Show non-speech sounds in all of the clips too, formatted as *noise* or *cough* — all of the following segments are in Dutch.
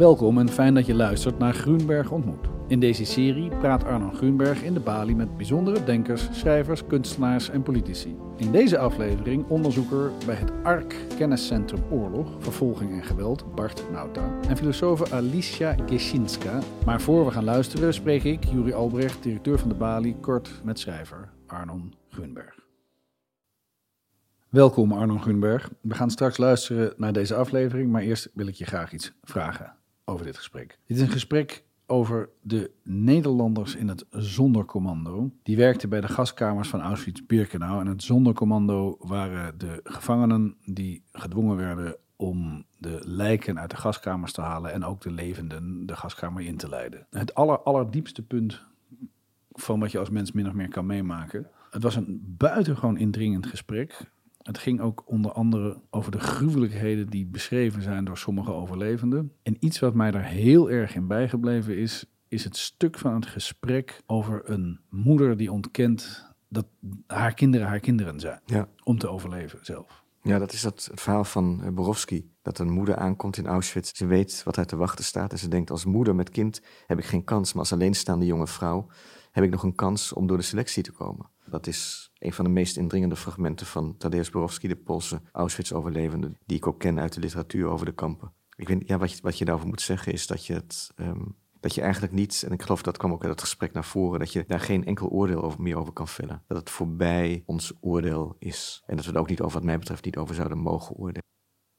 Welkom en fijn dat je luistert naar Groenberg ontmoet. In deze serie praat Arno Groenberg in de Bali met bijzondere denkers, schrijvers, kunstenaars en politici. In deze aflevering onderzoeker bij het ARK Kenniscentrum Oorlog, Vervolging en Geweld, Bart Nauta, en filosoof Alicia Gesinska. Maar voor we gaan luisteren spreek ik, Juri Albrecht, directeur van de Bali, kort met schrijver Arnon Groenberg. Welkom Arnon Groenberg. We gaan straks luisteren naar deze aflevering, maar eerst wil ik je graag iets vragen over dit gesprek. Dit is een gesprek over de Nederlanders in het zondercommando. Die werkten bij de gaskamers van Auschwitz-Birkenau. En het zondercommando waren de gevangenen die gedwongen werden om de lijken uit de gaskamers te halen en ook de levenden de gaskamer in te leiden. Het aller, allerdiepste punt van wat je als mens min of meer kan meemaken. Het was een buitengewoon indringend gesprek. Het ging ook onder andere over de gruwelijkheden die beschreven zijn door sommige overlevenden. En iets wat mij daar heel erg in bijgebleven is, is het stuk van het gesprek over een moeder die ontkent dat haar kinderen haar kinderen zijn. Ja. Om te overleven zelf. Ja, dat is dat, het verhaal van eh, Borowski. Dat een moeder aankomt in Auschwitz. Ze weet wat haar te wachten staat. En ze denkt, als moeder met kind heb ik geen kans. Maar als alleenstaande jonge vrouw heb ik nog een kans om door de selectie te komen. Dat is een van de meest indringende fragmenten van Tadeusz Borowski, de Poolse Auschwitz-overlevende, die ik ook ken uit de literatuur over de kampen. Ik weet, ja, wat, je, wat je daarover moet zeggen is dat je het. ehm, dat je eigenlijk niet, en ik geloof dat kwam ook uit het gesprek naar voren, dat je daar geen enkel oordeel over, meer over kan vellen. Dat het voorbij ons oordeel is. En dat we er ook niet over, wat mij betreft, niet over zouden mogen oordelen.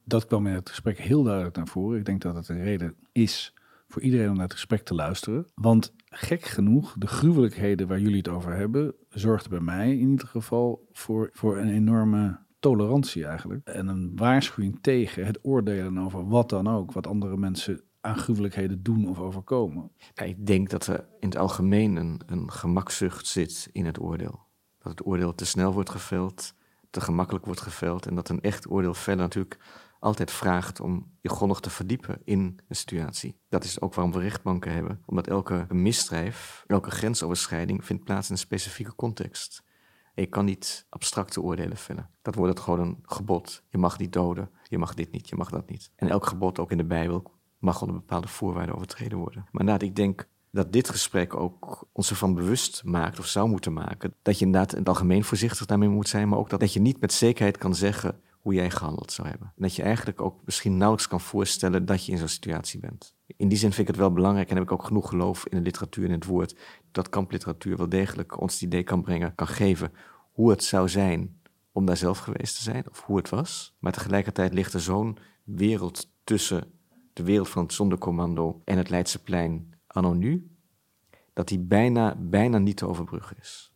Dat kwam in het gesprek heel duidelijk naar voren. Ik denk dat het een reden is voor iedereen om naar het gesprek te luisteren. Want gek genoeg, de gruwelijkheden waar jullie het over hebben, zorgde bij mij in ieder geval voor, voor een enorme tolerantie eigenlijk. En een waarschuwing tegen het oordelen over wat dan ook, wat andere mensen aan gruwelijkheden doen of overkomen. Ik denk dat er in het algemeen een, een gemakzucht zit in het oordeel. Dat het oordeel te snel wordt geveld, te gemakkelijk wordt geveld. En dat een echt oordeel vellen natuurlijk altijd vraagt om je grondig te verdiepen in een situatie. Dat is ook waarom we rechtbanken hebben. Omdat elke misdrijf, elke grensoverschrijding vindt plaats in een specifieke context. En je kan niet abstracte oordelen vellen. Dat wordt gewoon een gebod. Je mag niet doden, je mag dit niet, je mag dat niet. En elk gebod, ook in de Bijbel, mag onder bepaalde voorwaarden overtreden worden. Maar inderdaad, ik denk dat dit gesprek ook ons ervan bewust maakt, of zou moeten maken, dat je inderdaad in het algemeen voorzichtig daarmee moet zijn, maar ook dat je niet met zekerheid kan zeggen hoe jij gehandeld zou hebben. En dat je eigenlijk ook misschien nauwelijks kan voorstellen dat je in zo'n situatie bent. In die zin vind ik het wel belangrijk en heb ik ook genoeg geloof in de literatuur en het woord, dat kampliteratuur wel degelijk ons het idee kan brengen, kan geven hoe het zou zijn om daar zelf geweest te zijn, of hoe het was. Maar tegelijkertijd ligt er zo'n wereld tussen de wereld van het zondercommando en het Leidseplein anno nu, dat die bijna, bijna niet te overbruggen is.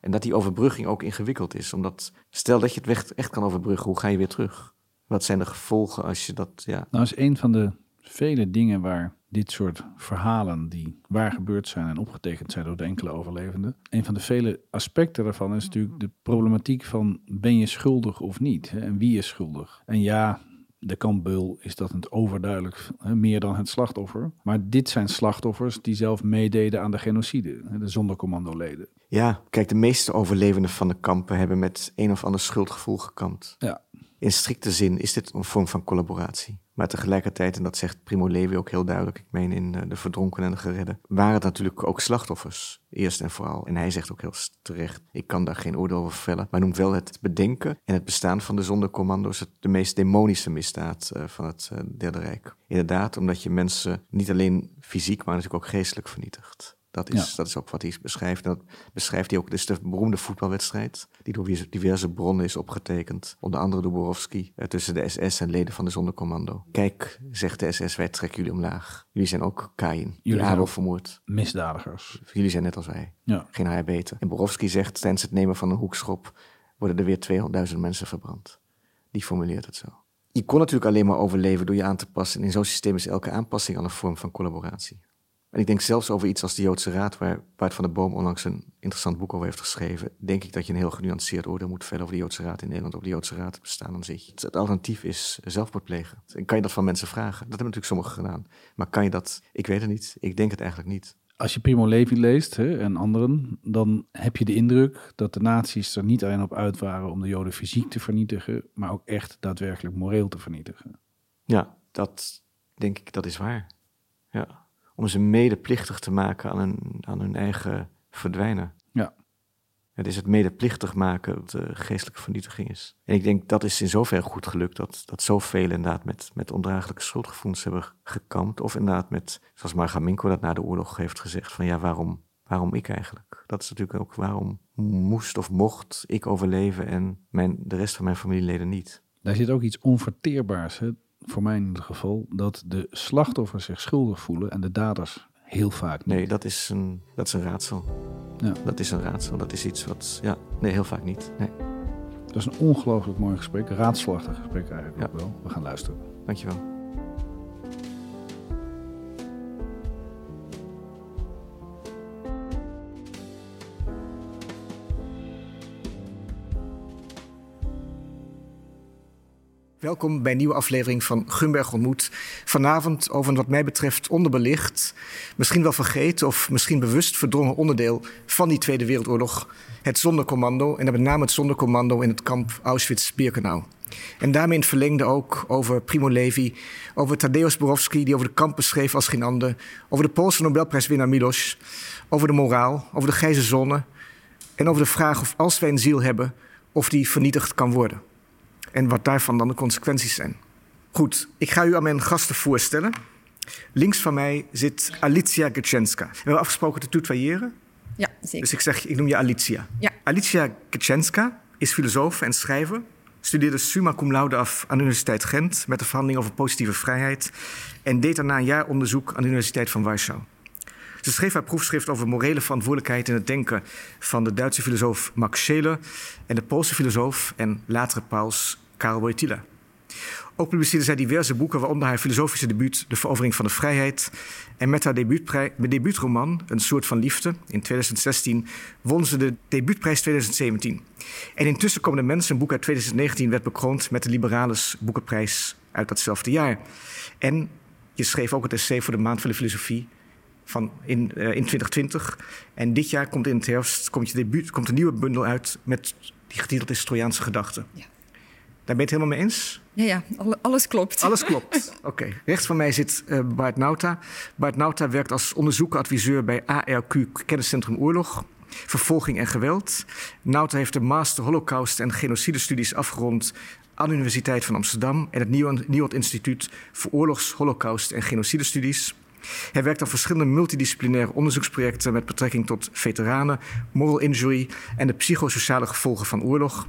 En dat die overbrugging ook ingewikkeld is, omdat stel dat je het echt kan overbruggen, hoe ga je weer terug? Wat zijn de gevolgen als je dat, ja... Nou is een van de vele dingen waar dit soort verhalen die waar gebeurd zijn en opgetekend zijn door de enkele overlevenden. Een van de vele aspecten daarvan is natuurlijk de problematiek van ben je schuldig of niet? En wie is schuldig? En ja, de kampbeul is dat het overduidelijk hè, meer dan het slachtoffer. Maar dit zijn slachtoffers die zelf meededen aan de genocide, hè, de zondercommandoleden. Ja, kijk, de meeste overlevenden van de kampen hebben met een of ander schuldgevoel gekampt. Ja. In strikte zin is dit een vorm van collaboratie. Maar tegelijkertijd, en dat zegt Primo Levi ook heel duidelijk, ik meen in eh, De Verdronken en de Geredden, waren het natuurlijk ook slachtoffers, eerst en vooral. En hij zegt ook heel terecht, ik kan daar geen oordeel over vellen, maar noemt wel het bedenken en het bestaan van de zondercommando's de meest demonische misdaad uh, van het uh, Derde Rijk. Inderdaad, omdat je mensen niet alleen fysiek, maar natuurlijk ook geestelijk vernietigt. Dat is, Ja. dat is ook wat hij beschrijft. Dat beschrijft hij ook. Dus de beroemde voetbalwedstrijd, die door diverse bronnen is opgetekend. Onder andere door Borowski, eh, tussen de SS en leden van de zondercommando. Kijk, zegt de SS, wij trekken jullie omlaag. Jullie zijn ook Kain, Jullie Abel ook- vermoord. Misdadigers. Jullie zijn net als wij, Ja. geen haar beter. En Borowski zegt, tijdens het nemen van een hoekschop worden er weer 200.000 mensen verbrand. Die formuleert het zo. Je kon natuurlijk alleen maar overleven door je aan te passen. En in zo'n systeem is elke aanpassing al een vorm van collaboratie. En ik denk zelfs over iets als de Joodse Raad, waar Bart van der Boom onlangs een interessant boek over heeft geschreven, denk ik dat je een heel genuanceerd oordeel moet vellen over de Joodse Raad in Nederland, over de Joodse Raad bestaan aan zich. Het alternatief is zelfmoord plegen. En kan je dat van mensen vragen? Dat hebben natuurlijk sommigen gedaan. Maar kan je dat? Ik weet het niet. Ik denk het eigenlijk niet. Als je Primo Levi leest hè, en anderen, dan heb je de indruk dat de nazi's er niet alleen op uit waren om de Joden fysiek te vernietigen, maar ook echt daadwerkelijk moreel te vernietigen. Ja, dat denk ik, dat is waar. Ja. Om ze medeplichtig te maken aan hun, aan hun eigen verdwijnen. Ja. Het is het medeplichtig maken dat de geestelijke vernietiging is. En ik denk dat is in zoverre goed gelukt dat, dat zoveel inderdaad met, met ondraaglijke schuldgevoelens hebben gekampt. Of inderdaad met, zoals Marga Minko dat na de oorlog heeft gezegd, van ja, waarom, waarom ik eigenlijk? Dat is natuurlijk ook waarom moest of mocht ik overleven en mijn, de rest van mijn familieleden niet. Daar zit ook iets onverteerbaars, hè? Voor mij in geval, dat de slachtoffers zich schuldig voelen en de daders heel vaak niet. Nee, dat is een, dat is een raadsel. Ja. Dat is een raadsel. Dat is iets wat, ja, nee, heel vaak niet. Nee. Dat is een ongelooflijk mooi gesprek, raadslachtig gesprek eigenlijk Ja. ook wel. We gaan luisteren. Dankjewel. Welkom bij een nieuwe aflevering van Gunberg ontmoet. Vanavond over een wat mij betreft onderbelicht, misschien wel vergeten of misschien bewust verdrongen onderdeel van die Tweede Wereldoorlog. Het zondercommando en dan met name het zondercommando in het kamp Auschwitz-Birkenau. En daarmee in het verlengde ook over Primo Levi, over Tadeusz Borowski die over de kampen schreef als geen ander, over de Poolse Nobelprijswinnaar Milos, over de moraal, over de grijze zone en over de vraag of als wij een ziel hebben, of die vernietigd kan worden en wat daarvan dan de consequenties zijn. Goed, ik ga u aan mijn gasten voorstellen. Links van mij zit Alicia Geczenska. We hebben afgesproken te tutoyeren, Ja, zeker. dus ik zeg, ik noem je Alicia. Ja. Alicia is filosoof en schrijver. Studeerde summa cum laude af aan de Universiteit Gent met de verhandeling over positieve vrijheid. En deed daarna een jaar onderzoek aan de Universiteit van Warschau. Ze schreef haar proefschrift over morele verantwoordelijkheid in het denken van de Duitse filosoof Max Scheler en de Poolse filosoof en latere paus Karel Wojtyla. Ook publiceerde zij diverse boeken, waaronder haar filosofische debuut De Verovering van de Vrijheid. En met haar debuutroman Een soort van liefde in 2016 won ze de debuutprijs 2017. En intussen komen de mensen, een boek uit 2019, werd bekroond met de Liberalis Boekenprijs uit datzelfde jaar. En je schreef ook het essay voor de Maand van de Filosofie van in, eh, in 2020. En dit jaar komt in het herfst komt je debuut, komt een nieuwe bundel uit met die getiteld is Trojaanse Gedachten. Ja. Daar ben je het helemaal mee eens? Ja, ja, alle- alles klopt. Alles *laughs* klopt. Oké. Rechts van mij zit eh, Bart Nauta. Bart Nauta werkt als onderzoekeradviseur bij ARQ Kenniscentrum Oorlog, Vervolging en Geweld. Nauta heeft de Master Holocaust en Genocidestudies afgerond aan de Universiteit van Amsterdam en het Nieuwland Nieuwland Instituut voor Oorlogs, Holocaust en Genocidestudies. Hij werkt aan verschillende multidisciplinaire onderzoeksprojecten met betrekking tot veteranen, moral injury en de psychosociale gevolgen van oorlog.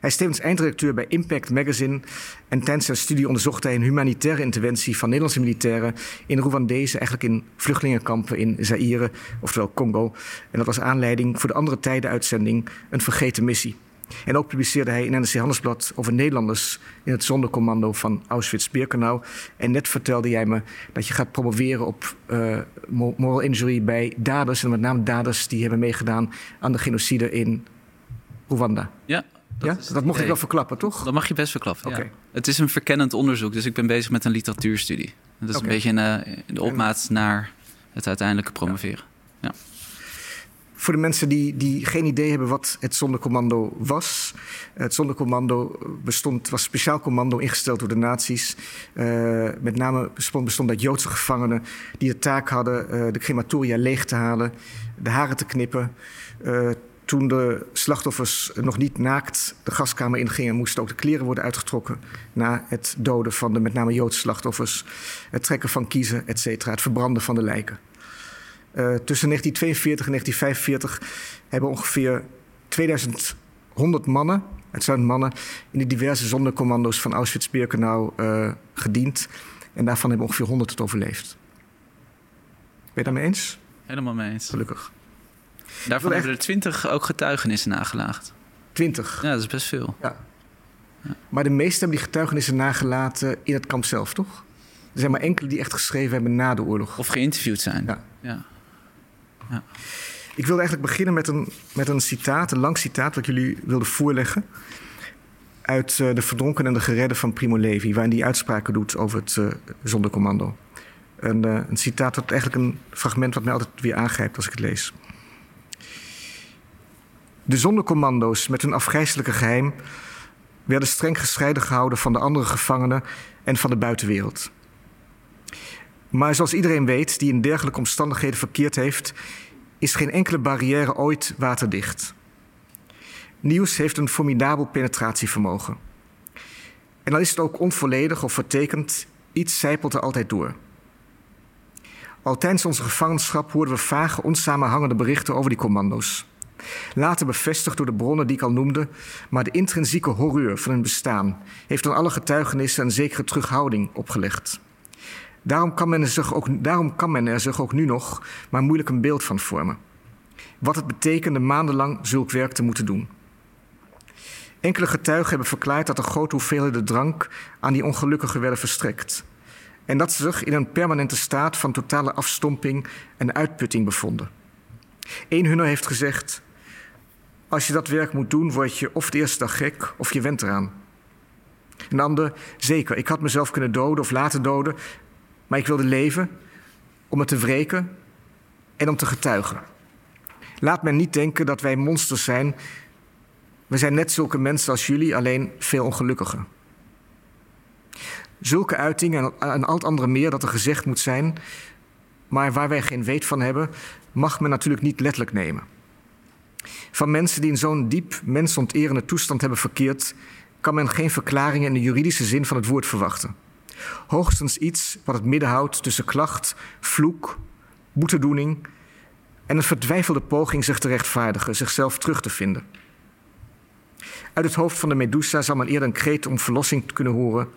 Hij is tevens eindredacteur bij Impact Magazine. En tijdens zijn studie onderzocht hij een humanitaire interventie van Nederlandse militairen in Rwandese, eigenlijk in vluchtelingenkampen in Zaire, oftewel Congo. En dat was aanleiding voor de andere tijden uitzending Een Vergeten Missie. En ook publiceerde hij in NRC Handelsblad over Nederlanders in het zondercommando van Auschwitz-Birkenau. En net vertelde jij me dat je gaat promoveren op mo- moral injury bij daders. En met name daders die hebben meegedaan aan de genocide in Rwanda. Ja, dat, ja? dat mocht ik wel verklappen, toch? Dat mag je best verklappen. Oké. Ja. Het is een verkennend onderzoek, dus ik ben bezig met een literatuurstudie. Dat is een beetje in, eh, in de opmaat naar het uiteindelijke promoveren. Voor de mensen die, die geen idee hebben wat het zondercommando was. Het zondercommando bestond, was een speciaal commando ingesteld door de nazi's. Eh, met name bestond, bestond uit Joodse gevangenen die de taak hadden eh, de crematoria leeg te halen, de haren te knippen. Eh, toen de slachtoffers nog niet naakt de gaskamer ingingen, moesten ook de kleren worden uitgetrokken. Na het doden van de met name Joodse slachtoffers. Het trekken van kiezen, et cetera. Het verbranden van de lijken. Uh, tussen 1942 en 1945 hebben ongeveer 2100 mannen, het zijn mannen, in de diverse zondercommando's van Auschwitz-Birkenau uh, gediend. En daarvan hebben ongeveer 100 het overleefd. Ben je daarmee eens? Helemaal mee eens. Gelukkig. Daarvan hebben er 20 ook getuigenissen nagelaten. 20? Ja, dat is best veel. Ja. ja. Maar de meeste hebben die getuigenissen nagelaten in het kamp zelf, toch? Er zijn maar enkele die echt geschreven hebben na de oorlog. Of geïnterviewd zijn. Ja. ja. Ik wilde eigenlijk beginnen met een, met een citaat, een lang citaat, wat jullie wilden voorleggen. Uit uh, De Verdronken en de Geredden van Primo Levi, waarin hij uitspraken doet over het uh, zondercommando. Een, uh, een citaat, dat eigenlijk een fragment wat mij altijd weer aangrijpt als ik het lees. De zondercommando's met hun afgrijzelijke geheim werden streng gescheiden gehouden van de andere gevangenen en van de buitenwereld. Maar zoals iedereen weet die in dergelijke omstandigheden verkeerd heeft, is geen enkele barrière ooit waterdicht. Nieuws heeft een formidabel penetratievermogen. En dan is het ook onvolledig of vertekend, iets zijpelt er altijd door. Al tijdens onze gevangenschap hoorden we vage, onsamenhangende berichten over die commando's. Later bevestigd door de bronnen die ik al noemde, maar de intrinsieke horreur van hun bestaan heeft aan alle getuigenissen een zekere terughouding opgelegd. Daarom kan, men er zich ook, daarom kan men zich ook nu nog maar moeilijk een beeld van vormen. Wat het betekende maandenlang zulk werk te moeten doen. Enkele getuigen hebben verklaard dat er grote hoeveelheden drank aan die ongelukkigen werden verstrekt. En dat ze zich in een permanente staat van totale afstomping en uitputting bevonden. Een hunner heeft gezegd: Als je dat werk moet doen, word je of de eerste dag gek of je went eraan. Een ander, zeker, ik had mezelf kunnen doden of laten doden, maar ik wilde leven om het te wreken en om te getuigen. Laat men niet denken dat wij monsters zijn. We zijn net zulke mensen als jullie, alleen veel ongelukkiger. Zulke uitingen en al het andere meer dat er gezegd moet zijn, maar waar wij geen weet van hebben, mag men natuurlijk niet letterlijk nemen. Van mensen die in zo'n diep mensonterende toestand hebben verkeerd, kan men geen verklaringen in de juridische zin van het woord verwachten. Hoogstens iets wat het midden houdt tussen klacht, vloek, boetedoening en een verdwijfelde poging zich te rechtvaardigen, zichzelf terug te vinden. Uit het hoofd van de Medusa zal men eerder een kreet om verlossing kunnen horen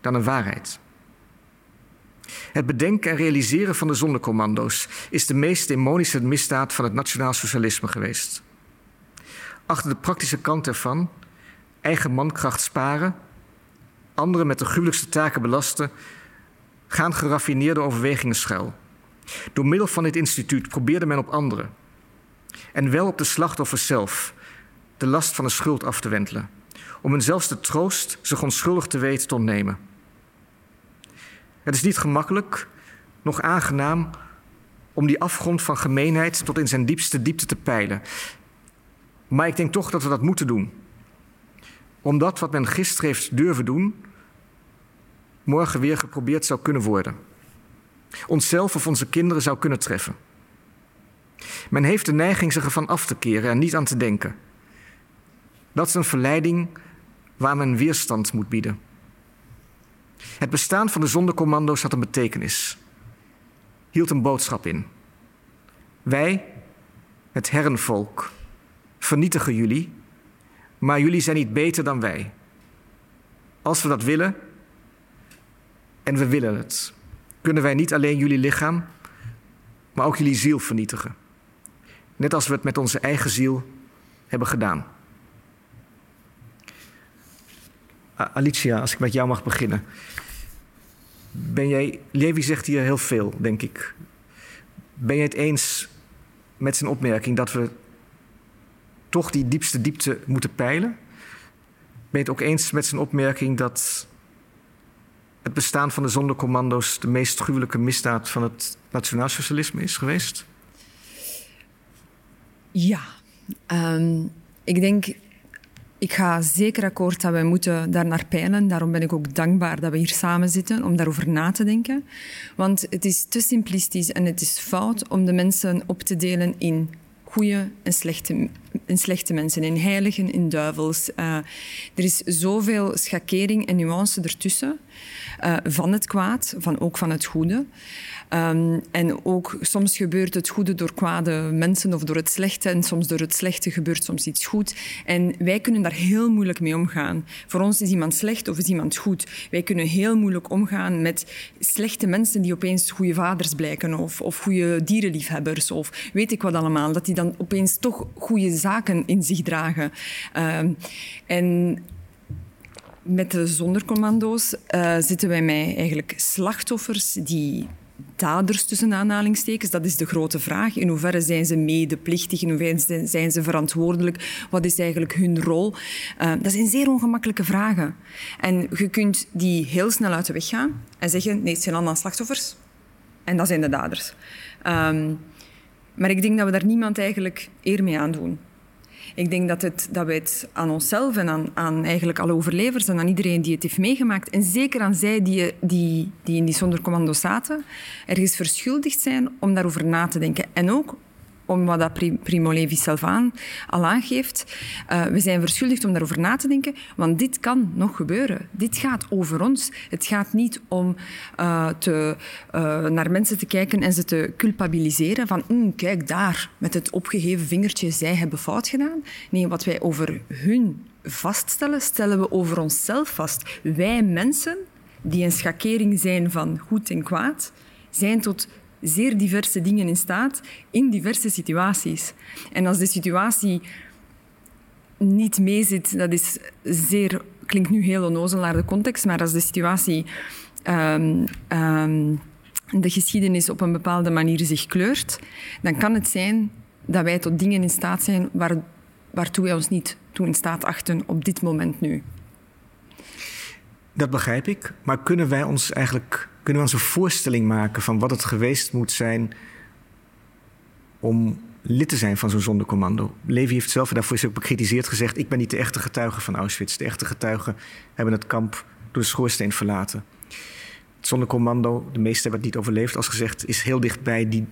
dan een waarheid. Het bedenken en realiseren van de zondecommando's is de meest demonische misdaad van het nationaal socialisme geweest. Achter de praktische kant ervan, eigen mankracht sparen, anderen met de gruwelijkste taken belasten, gaan geraffineerde overwegingen schuil. Door middel van dit instituut probeerde men op anderen, en wel op de slachtoffers zelf, de last van de schuld af te wentelen, om hen zelfs de troost zich onschuldig te weten te ontnemen. Het is niet gemakkelijk, nog aangenaam, om die afgrond van gemeenheid tot in zijn diepste diepte te peilen. Maar ik denk toch dat we dat moeten doen. Omdat wat men gisteren heeft durven doen, morgen weer geprobeerd zou kunnen worden. Onszelf of onze kinderen zou kunnen treffen. Men heeft de neiging zich ervan af te keren en niet aan te denken. Dat is een verleiding waar men weerstand moet bieden. Het bestaan van de zondecommando's had een betekenis, hield een boodschap in. Wij, het herrenvolk, vernietigen jullie, maar jullie zijn niet beter dan wij. Als we dat willen, en we willen het, kunnen wij niet alleen jullie lichaam, maar ook jullie ziel vernietigen. Net als we het met onze eigen ziel hebben gedaan. Alicia, als ik met jou mag beginnen. Ben jij, Levi zegt hier heel veel, denk ik. Ben je het eens met zijn opmerking dat we toch die diepste diepte moeten peilen? Ben je het ook eens met zijn opmerking dat het bestaan van de zondecommando's de meest gruwelijke misdaad van het nationaalsocialisme is geweest? Ja, um, ik denk ik ga zeker akkoord dat wij moeten daar naar peilen. Daarom ben ik ook dankbaar dat we hier samen zitten om daarover na te denken. Want het is te simplistisch en het is fout om de mensen op te delen in goede en slechte, en slechte mensen, in heiligen, in duivels. Uh, er is zoveel schakering en nuance ertussen uh, van het kwaad, van ook van het goede. Um, en ook soms gebeurt het goede door kwade mensen of door het slechte. En soms door het slechte gebeurt soms iets goed. En wij kunnen daar heel moeilijk mee omgaan. Voor ons is iemand slecht of is iemand goed. Wij kunnen heel moeilijk omgaan met slechte mensen die opeens goede vaders blijken. Of, of goede dierenliefhebbers. Of weet ik wat allemaal. Dat die dan opeens toch goede zaken in zich dragen. Um, en met de zondercommando's uh, zitten wij mij eigenlijk slachtoffers die daders tussen aanhalingstekens? Dat is de grote vraag. In hoeverre zijn ze medeplichtig? In hoeverre zijn ze verantwoordelijk? Wat is eigenlijk hun rol? Uh, dat zijn zeer ongemakkelijke vragen. En je kunt die heel snel uit de weg gaan en zeggen: nee, het zijn allemaal slachtoffers. En dat zijn de daders. Um, maar ik denk dat we daar niemand eigenlijk eer mee aan doen. Ik denk dat, het, dat wij het aan onszelf en aan, aan eigenlijk alle overlevers en aan iedereen die het heeft meegemaakt, en zeker aan zij die, die, die in die zondercommando zaten, ergens verschuldigd zijn om daarover na te denken. En ook om wat dat Primo Levi zelf al aangeeft. Uh, we zijn verschuldigd om daarover na te denken, want dit kan nog gebeuren. Dit gaat over ons. Het gaat niet om uh, te, uh, naar mensen te kijken en ze te culpabiliseren van kijk daar, met het opgeheven vingertje, zij hebben fout gedaan. Nee, wat wij over hun vaststellen, stellen we over onszelf vast. Wij mensen, die een schakering zijn van goed en kwaad, zijn tot zeer diverse dingen in staat in diverse situaties. En als de situatie niet meezit, dat is zeer, klinkt nu heel onnozel naar de context, maar als de situatie um, um, de geschiedenis op een bepaalde manier zich kleurt, dan kan het zijn dat wij tot dingen in staat zijn waar, waartoe wij ons niet toe in staat achten op dit moment nu. Dat begrijp ik, maar kunnen wij ons eigenlijk kunnen we ons een voorstelling maken van wat het geweest moet zijn om lid te zijn van zo'n zondercommando? Levi heeft zelf daarvoor is ook bekritiseerd gezegd: Ik ben niet de echte getuige van Auschwitz. De echte getuigen hebben het kamp door de schoorsteen verlaten. Het zondercommando, de meesten hebben het niet overleefd, als gezegd, is heel dichtbij die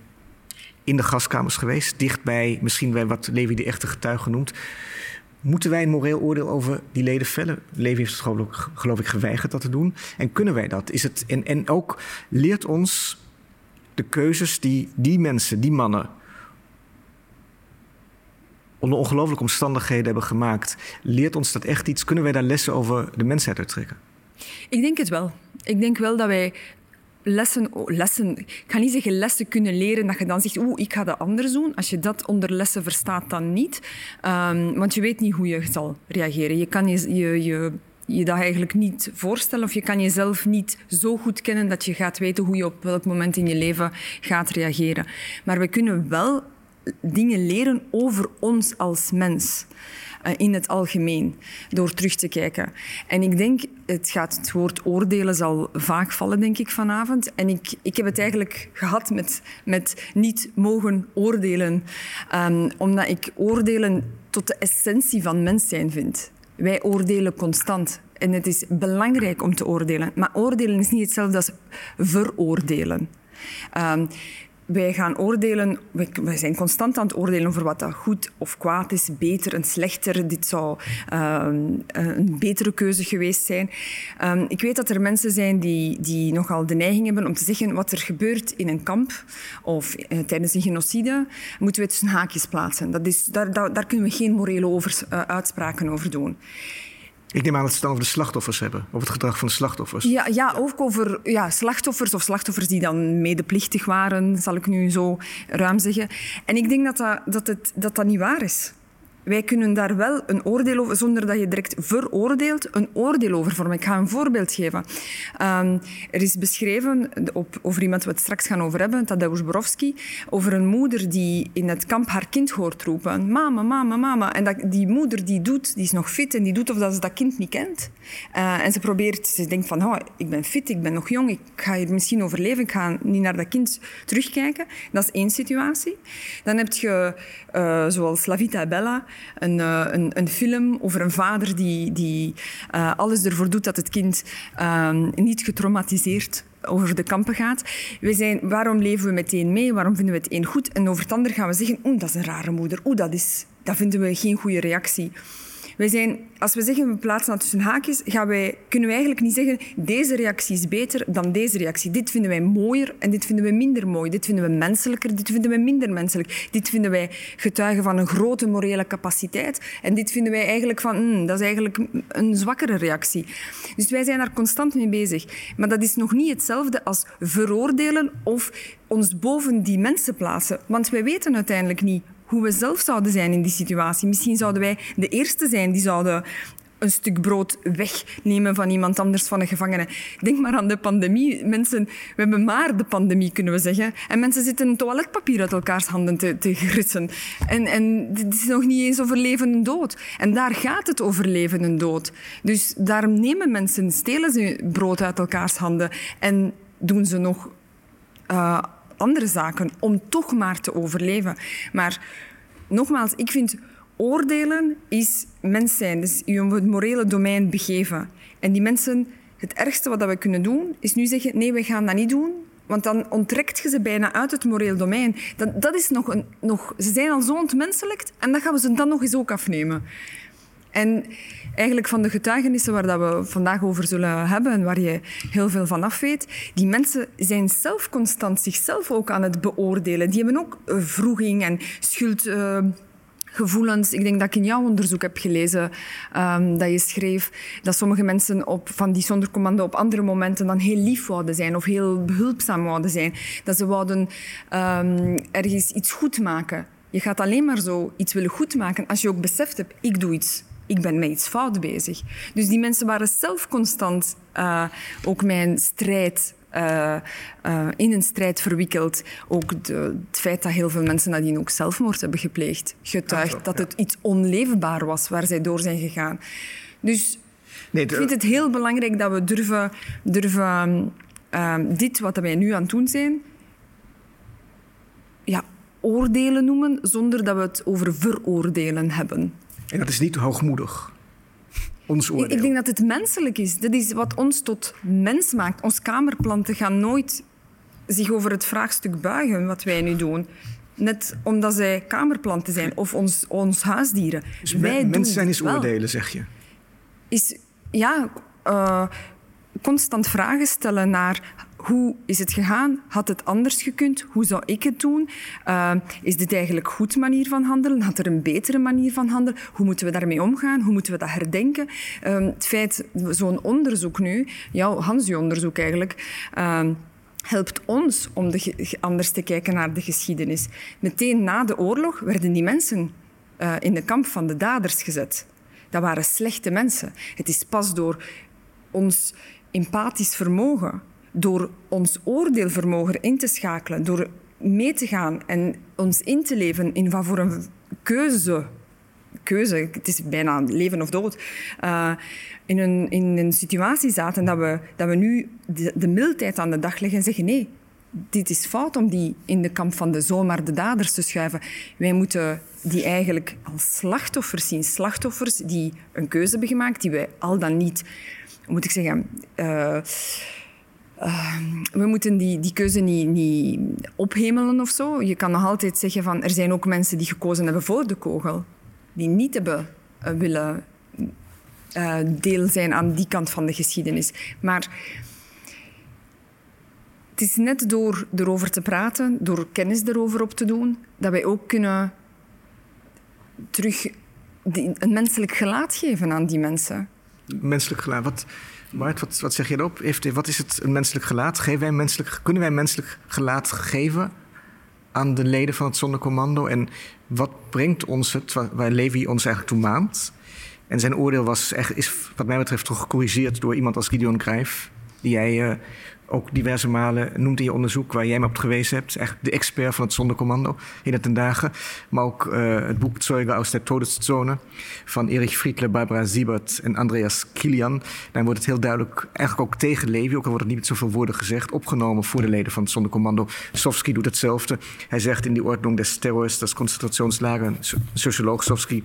in de gaskamers geweest. Dichtbij misschien bij wat Levi de echte getuige noemt. Moeten wij een moreel oordeel over die leden vellen? Levi heeft het geloof, geloof ik geweigerd dat te doen. En kunnen wij dat? Is het, en, en ook leert ons de keuzes die die mensen, die mannen, onder ongelooflijke omstandigheden hebben gemaakt. Leert ons dat echt iets? Kunnen wij daar lessen over de mensheid uit trekken? Ik denk het wel. Ik denk wel dat wij lessen, lessen, ik ga niet zeggen lessen kunnen leren dat je dan zegt, oeh, ik ga dat anders doen. Als je dat onder lessen verstaat, dan niet. Um, want je weet niet hoe je zal reageren. Je kan je, je, je je dat eigenlijk niet voorstellen of je kan jezelf niet zo goed kennen dat je gaat weten hoe je op welk moment in je leven gaat reageren. Maar we kunnen wel dingen leren over ons als mens. Eh, in het algemeen, door terug te kijken. En ik denk, het, gaat, het woord oordelen zal vaak vallen, denk ik, vanavond. En ik, ik heb het eigenlijk gehad met, met niet mogen oordelen, um, omdat ik oordelen tot de essentie van mens zijn vind. Wij oordelen constant. En het is belangrijk om te oordelen. Maar oordelen is niet hetzelfde als veroordelen. Um, wij gaan oordelen, wij zijn constant aan het oordelen over wat dat goed of kwaad is, beter en slechter. Dit zou uh, een betere keuze geweest zijn. Um, ik weet dat er mensen zijn die, die nogal de neiging hebben om te zeggen wat er gebeurt in een kamp of uh, tijdens een genocide, moeten we tussen haakjes plaatsen. Dat is, daar, daar, daar kunnen we geen morele over, uh, uitspraken over doen. Ik neem aan dat ze het dan over de slachtoffers hebben, over het gedrag van de slachtoffers. Ja, ja ook over ja, slachtoffers of slachtoffers die dan medeplichtig waren, zal ik nu zo ruim zeggen. En ik denk dat dat, dat, het, dat, dat niet waar is. Wij kunnen daar wel een oordeel over, zonder dat je direct veroordeelt, een oordeel over vormen. Ik ga een voorbeeld geven. Um, er is beschreven op, over iemand waar we het straks gaan over hebben, Tadeusz Borowski, over een moeder die in het kamp haar kind hoort roepen. Mama, mama, mama. En dat, die moeder die doet, die is nog fit en die doet of dat ze dat kind niet kent. Uh, en ze probeert, ze denkt van, oh, ik ben fit, ik ben nog jong, ik ga hier misschien overleven, ik ga niet naar dat kind terugkijken. Dat is één situatie. Dan heb je, uh, zoals La Vita Bella, een, uh, een, een, film over een vader die, die uh, alles ervoor doet dat het kind uh, niet getraumatiseerd over de kampen gaat. We zijn, waarom leven we meteen mee? Waarom vinden we het een goed? En over het ander gaan we zeggen, oeh, dat is een rare moeder. Oeh, dat, is, dat vinden we geen goede reactie. Wij zijn, als we zeggen we plaatsen dat tussen haakjes, gaan wij, kunnen wij eigenlijk niet zeggen deze reactie is beter dan deze reactie. Dit vinden wij mooier en dit vinden we minder mooi. Dit vinden we menselijker, dit vinden we minder menselijk. Dit vinden wij getuigen van een grote morele capaciteit en dit vinden wij eigenlijk van mm, dat is eigenlijk een zwakkere reactie. Dus wij zijn daar constant mee bezig. Maar dat is nog niet hetzelfde als veroordelen of ons boven die mensen plaatsen. Want wij weten uiteindelijk niet hoe we zelf zouden zijn in die situatie. Misschien zouden wij de eerste zijn die zouden een stuk brood wegnemen van iemand anders, van een gevangene. Denk maar aan de pandemie. Mensen, we hebben maar de pandemie, kunnen we zeggen. En mensen zitten toiletpapier uit elkaars handen te, te. En, en het is nog niet eens over leven en dood. En daar gaat het over leven en dood. Dus daarom nemen mensen, stelen ze brood uit elkaars handen en doen ze nog... Uh, andere zaken om toch maar te overleven. Maar nogmaals, ik vind oordelen is mens zijn, dus je het morele domein begeven. En die mensen, het ergste wat we kunnen doen, is nu zeggen: nee, we gaan dat niet doen. Want dan onttrekt je ze bijna uit het moreel domein. Dat, dat is nog een, nog, ze zijn al zo ontmenselijkt en dat gaan we ze dan nog eens ook afnemen. En eigenlijk van de getuigenissen waar dat we vandaag over zullen hebben en waar je heel veel van af weet, die mensen zijn zelf constant zichzelf ook aan het beoordelen. Die hebben ook vroeging en schuld. Uh, gevoelens. Ik denk dat ik in jouw onderzoek heb gelezen um, dat je schreef dat sommige mensen op, van die zondercommando op andere momenten dan heel lief wouden zijn of heel behulpzaam wouden zijn. Dat ze wouden um, ergens iets goed maken. Je gaat alleen maar zo iets willen goed maken als je ook beseft hebt, ik doe iets ik ben met iets fout bezig. Dus die mensen waren zelf constant uh, ook mijn strijd uh, uh, in een strijd verwikkeld. Ook de, het feit dat heel veel mensen nadien ook zelfmoord hebben gepleegd, getuigt dat het iets onleefbaar was waar zij door zijn gegaan. Dus nee, ik vind het heel belangrijk dat we durven, durven dit wat wij nu aan het doen zijn, ja, oordelen noemen zonder dat we het over veroordelen hebben. En dat is niet hoogmoedig. Ons oordeel. Ik, denk dat het menselijk is. Dat is wat ons tot mens maakt. Ons kamerplanten gaan nooit zich over het vraagstuk buigen wat wij nu doen. Net omdat zij kamerplanten zijn of ons, ons huisdieren. Dus wij mensen zijn eens oordelen, zeg je? Is, ja, uh, constant vragen stellen naar hoe is het gegaan? Had het anders gekund? Hoe zou ik het doen? Uh, is dit eigenlijk goed manier van handelen? Had er een betere manier van handelen? Hoe moeten we daarmee omgaan? Hoe moeten we dat herdenken? Uh, het feit, zo'n onderzoek nu, jouw Hansi-onderzoek eigenlijk... Uh, helpt ons om de, anders te kijken naar de geschiedenis. Meteen na de oorlog werden die mensen uh, in de kamp van de daders gezet. Dat waren slechte mensen. Het is pas door ons empathisch vermogen, door ons oordeelvermogen in te schakelen, door mee te gaan en ons in te leven in wat voor een keuze, keuze het is bijna leven of dood, uh, in, een, in een situatie zaten dat we, dat we nu de, de mildheid aan de dag leggen en zeggen nee, dit is fout om die in de kamp van de zomaar de daders te schuiven. Wij moeten die eigenlijk als slachtoffers zien. Slachtoffers die een keuze hebben gemaakt, die wij al dan niet moet ik zeggen, uh, uh, we moeten die, die keuze niet, niet ophemelen of zo. Je kan nog altijd zeggen van er zijn ook mensen die gekozen hebben voor de kogel, die niet hebben uh, willen deel zijn aan die kant van de geschiedenis. Maar het is net door erover te praten, door kennis erover op te doen, dat wij ook kunnen terug een menselijk gelaat geven aan die mensen menselijk gelaat. Wat, Bart, wat, zeg je erop? Wat is het een menselijk gelaat? Geven wij menselijk, kunnen wij menselijk gelaat geven aan de leden van het zondercommando? En wat brengt ons het, waar Levi ons eigenlijk toe maand? En zijn oordeel was echt, is wat mij betreft toch gecorrigeerd door iemand als Gideon Cruijff... die jij uh, ook diverse malen noemt in je onderzoek waar jij me op gewezen hebt. Echt de expert van het zondercommando in het ten dagen. Maar ook uh, het boek Zeuge aus der Todeszone van Erich Friedle, Barbara Siebert en Andreas Kilian. Daar wordt het heel duidelijk, eigenlijk ook tegen Levi, ook al wordt het niet met zoveel woorden gezegd, opgenomen voor de leden van het zondercommando. Sofsky doet hetzelfde. Hij zegt in die Ordnung des Terrors, das Konzentrationslager, socioloog Sofsky,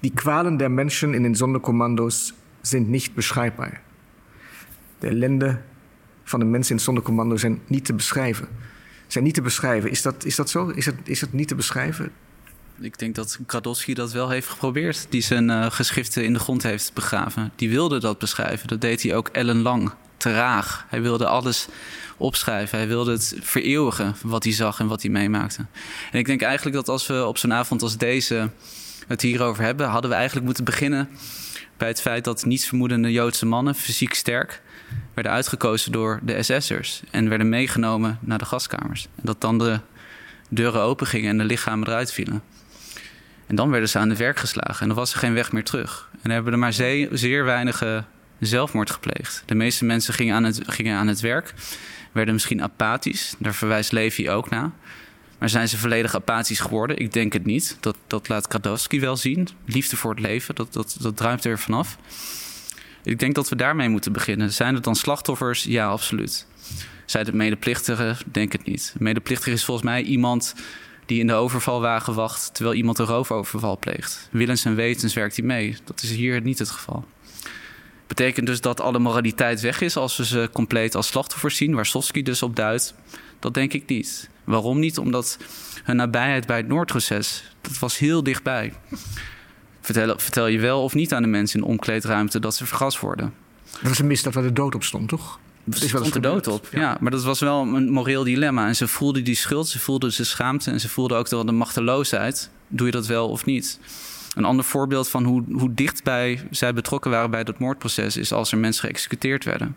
die kwalen der Menschen in den Sonderkommandos sind nicht beschreibbar. De ellende van de mensen in het zondercommando zijn niet te beschrijven. Zijn niet te beschrijven. Is dat, is dat zo? Is het, is het niet te beschrijven? Ik denk dat Kradowski dat wel heeft geprobeerd. Die zijn uh, geschriften in de grond heeft begraven. Die wilde dat beschrijven. Dat deed hij ook ellenlang. Traag. Hij wilde alles opschrijven. Hij wilde het vereeuwigen wat hij zag en wat hij meemaakte. En ik denk eigenlijk dat als we op zo'n avond als deze het hierover hebben, hadden we eigenlijk moeten beginnen bij het feit dat nietsvermoedende Joodse mannen, fysiek sterk, werden uitgekozen door de SS'ers en werden meegenomen naar de gaskamers. En dat dan de deuren open gingen en de lichamen eruit vielen. En dan werden ze aan de werk geslagen en dan was er geen weg meer terug. En dan hebben er maar zeer, zeer weinige zelfmoord gepleegd. De meeste mensen gingen aan, het, gingen aan het werk, werden misschien apathisch. Daar verwijst Levi ook naar. Maar zijn ze volledig apathisch geworden? Ik denk het niet. Dat, dat laat Kradowski wel zien. Liefde voor het leven, dat, dat, dat druipt er vanaf. Ik denk dat we daarmee moeten beginnen. Zijn het dan slachtoffers? Ja, absoluut. Zijn het medeplichtigen? Denk het niet. Medeplichtige is volgens mij iemand die in de overvalwagen wacht terwijl iemand een roofoverval pleegt. Willens en wetens werkt hij mee. Dat is hier niet het geval. Betekent dus dat alle moraliteit weg is als we ze compleet als slachtoffers zien, waar Sofsky dus op duidt? Dat denk ik niet. Waarom niet? Omdat hun nabijheid bij het Noordproces, dat was heel dichtbij. Vertel, vertel je wel of niet aan de mensen in de omkleedruimte dat ze vergast worden? Dat was een misdaad waar de dood op stond, toch? Er stond de dood op, ja. Maar dat was wel een moreel dilemma. En ze voelden die schuld, ze voelden de schaamte... en ze voelden ook de machteloosheid. Doe je dat wel of niet? Een ander voorbeeld van hoe, hoe dichtbij zij betrokken waren bij dat moordproces... is als er mensen geëxecuteerd werden.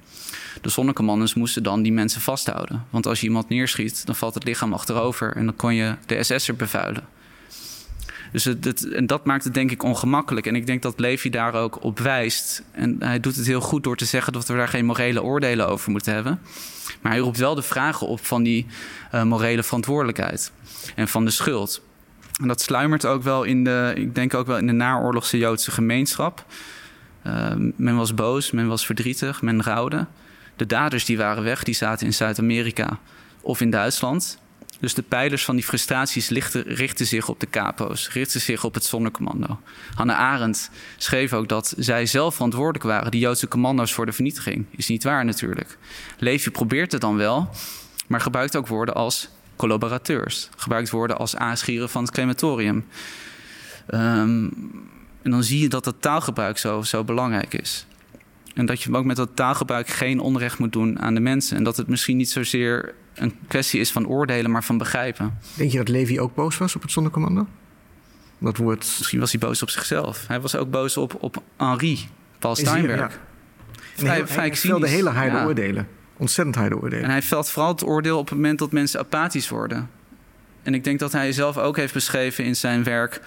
De zonnecommanders moesten dan die mensen vasthouden. Want als je iemand neerschiet, dan valt het lichaam achterover... en dan kon je de SS'er bevuilen. Dus en dat maakt het denk ik ongemakkelijk. En ik denk dat Levi daar ook op wijst. En hij doet het heel goed door te zeggen dat we daar geen morele oordelen over moeten hebben. Maar hij roept wel de vragen op van die uh, morele verantwoordelijkheid en van de schuld. En dat sluimert ook wel in de, ik denk ook wel in de naoorlogse Joodse gemeenschap. Uh, men was boos, men was verdrietig, men rouwde. De daders die waren weg, die zaten in Zuid-Amerika of in Duitsland. Dus de pijlers van die frustraties richten zich op de capo's, richten zich op het zonnecommando. Hanne Arendt schreef ook dat zij zelf verantwoordelijk waren, die Joodse commando's, voor de vernietiging. Is niet waar natuurlijk. Levi probeert het dan wel, maar gebruikt ook woorden als collaborateurs. Gebruikt woorden als aanschieren van het crematorium. Um, en dan zie je dat dat taalgebruik zo, zo belangrijk is. En dat je ook met dat taalgebruik geen onrecht moet doen aan de mensen. En dat het misschien niet zozeer een kwestie is van oordelen, maar van begrijpen. Denk je dat Levi ook boos was op het zonnecommando? Dat woord... Misschien was hij boos op zichzelf. Hij was ook boos op, op Henri, Paul Steinberg. Ja. Vrij, hij velde hele harde ja. oordelen. Ontzettend harde oordelen. En hij velt vooral het oordeel op het moment dat mensen apathisch worden. En ik denk dat hij zelf ook heeft beschreven in zijn werk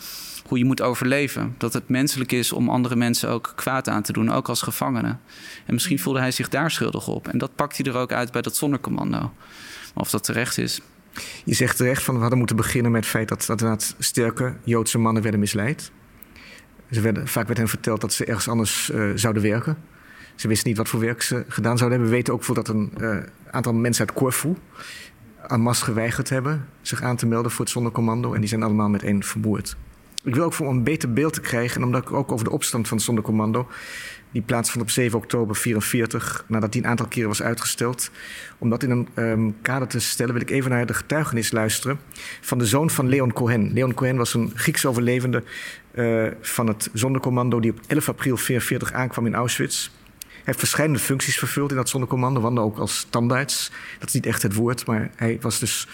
hoe je moet overleven. Dat het menselijk is om andere mensen ook kwaad aan te doen, ook als gevangene. En misschien voelde hij zich daar schuldig op. En dat pakt hij er ook uit bij dat zonnecommando. Of dat terecht is. Je zegt terecht van we hadden moeten beginnen met het feit dat, dat sterke Joodse mannen werden misleid. Ze werden, vaak werd hen verteld dat ze ergens anders uh, zouden werken. Ze wisten niet wat voor werk ze gedaan zouden hebben. We weten ook dat een uh, aantal mensen uit Corfu aan mas geweigerd hebben zich aan te melden voor het zondercommando. En die zijn allemaal meteen vermoord. Ik wil ook voor een beter beeld te krijgen, en omdat ik ook over de opstand van het zondercommando die plaatsvond op 7 oktober 1944, nadat die een aantal keren was uitgesteld. Om dat in een um, kader te stellen, wil ik even naar de getuigenis luisteren van de zoon van Leon Cohen. Leon Cohen was een Grieks overlevende uh, van het zondercommando die op 11 april 1944 aankwam in Auschwitz. Hij heeft verschillende functies vervuld in dat zondercommando, want ook als standaards. Dat is niet echt het woord, maar hij was dus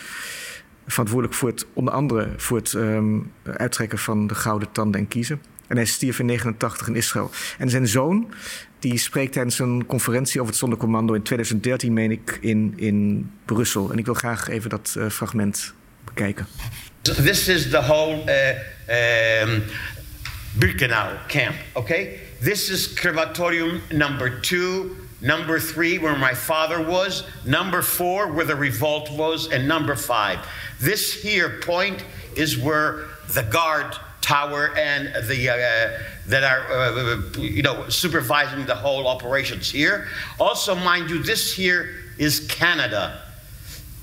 verantwoordelijk voor het, onder andere voor het um, uittrekken van de gouden tanden en kiezen. En hij stierf in 89 in Israël. En zijn zoon, die spreekt tijdens een conferentie over het zondercommando in 2013, meen ik, in, in Brussel. En ik wil graag even dat uh, fragment bekijken. This is the whole uh, um, Birkenau camp, okay? This is crematorium number two, number three, where my father was, number four, where the revolt was, and number five. This here point is where the guard tower and the uh, that are uh, you know supervising the whole operations here. Also, mind you, this here is Canada.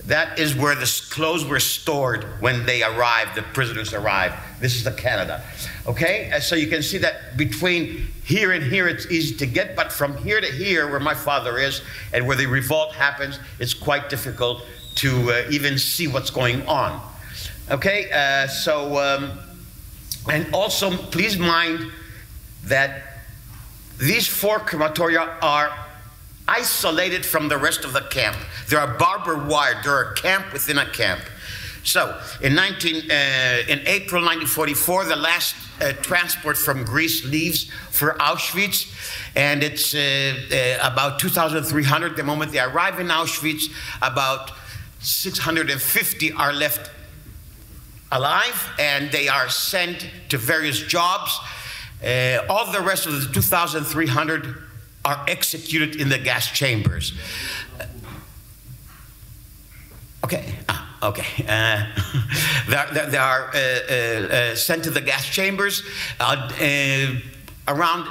That is where the clothes were stored when they arrived. The prisoners arrived. This is the Canada. Okay, so you can see that between here and here it's easy to get, but from here to here, where my father is and where the revolt happens, it's quite difficult to uh, even see what's going on. Okay, uh, so. Um, and also, please mind that these four crematoria are isolated from the rest of the camp. They are barbed wire. They're a camp within a camp. So, in, 19, uh, in April 1944, the last uh, transport from Greece leaves for Auschwitz, and it's uh, uh about 2,300 the moment they arrive in Auschwitz. About 650 are left alive and they are sent to various jobs. Uh, all the rest of the 2,300 are executed in the gas chambers. Okay, ah, okay. Uh, *laughs* they, they, are uh, uh, uh, sent to the gas chambers uh, around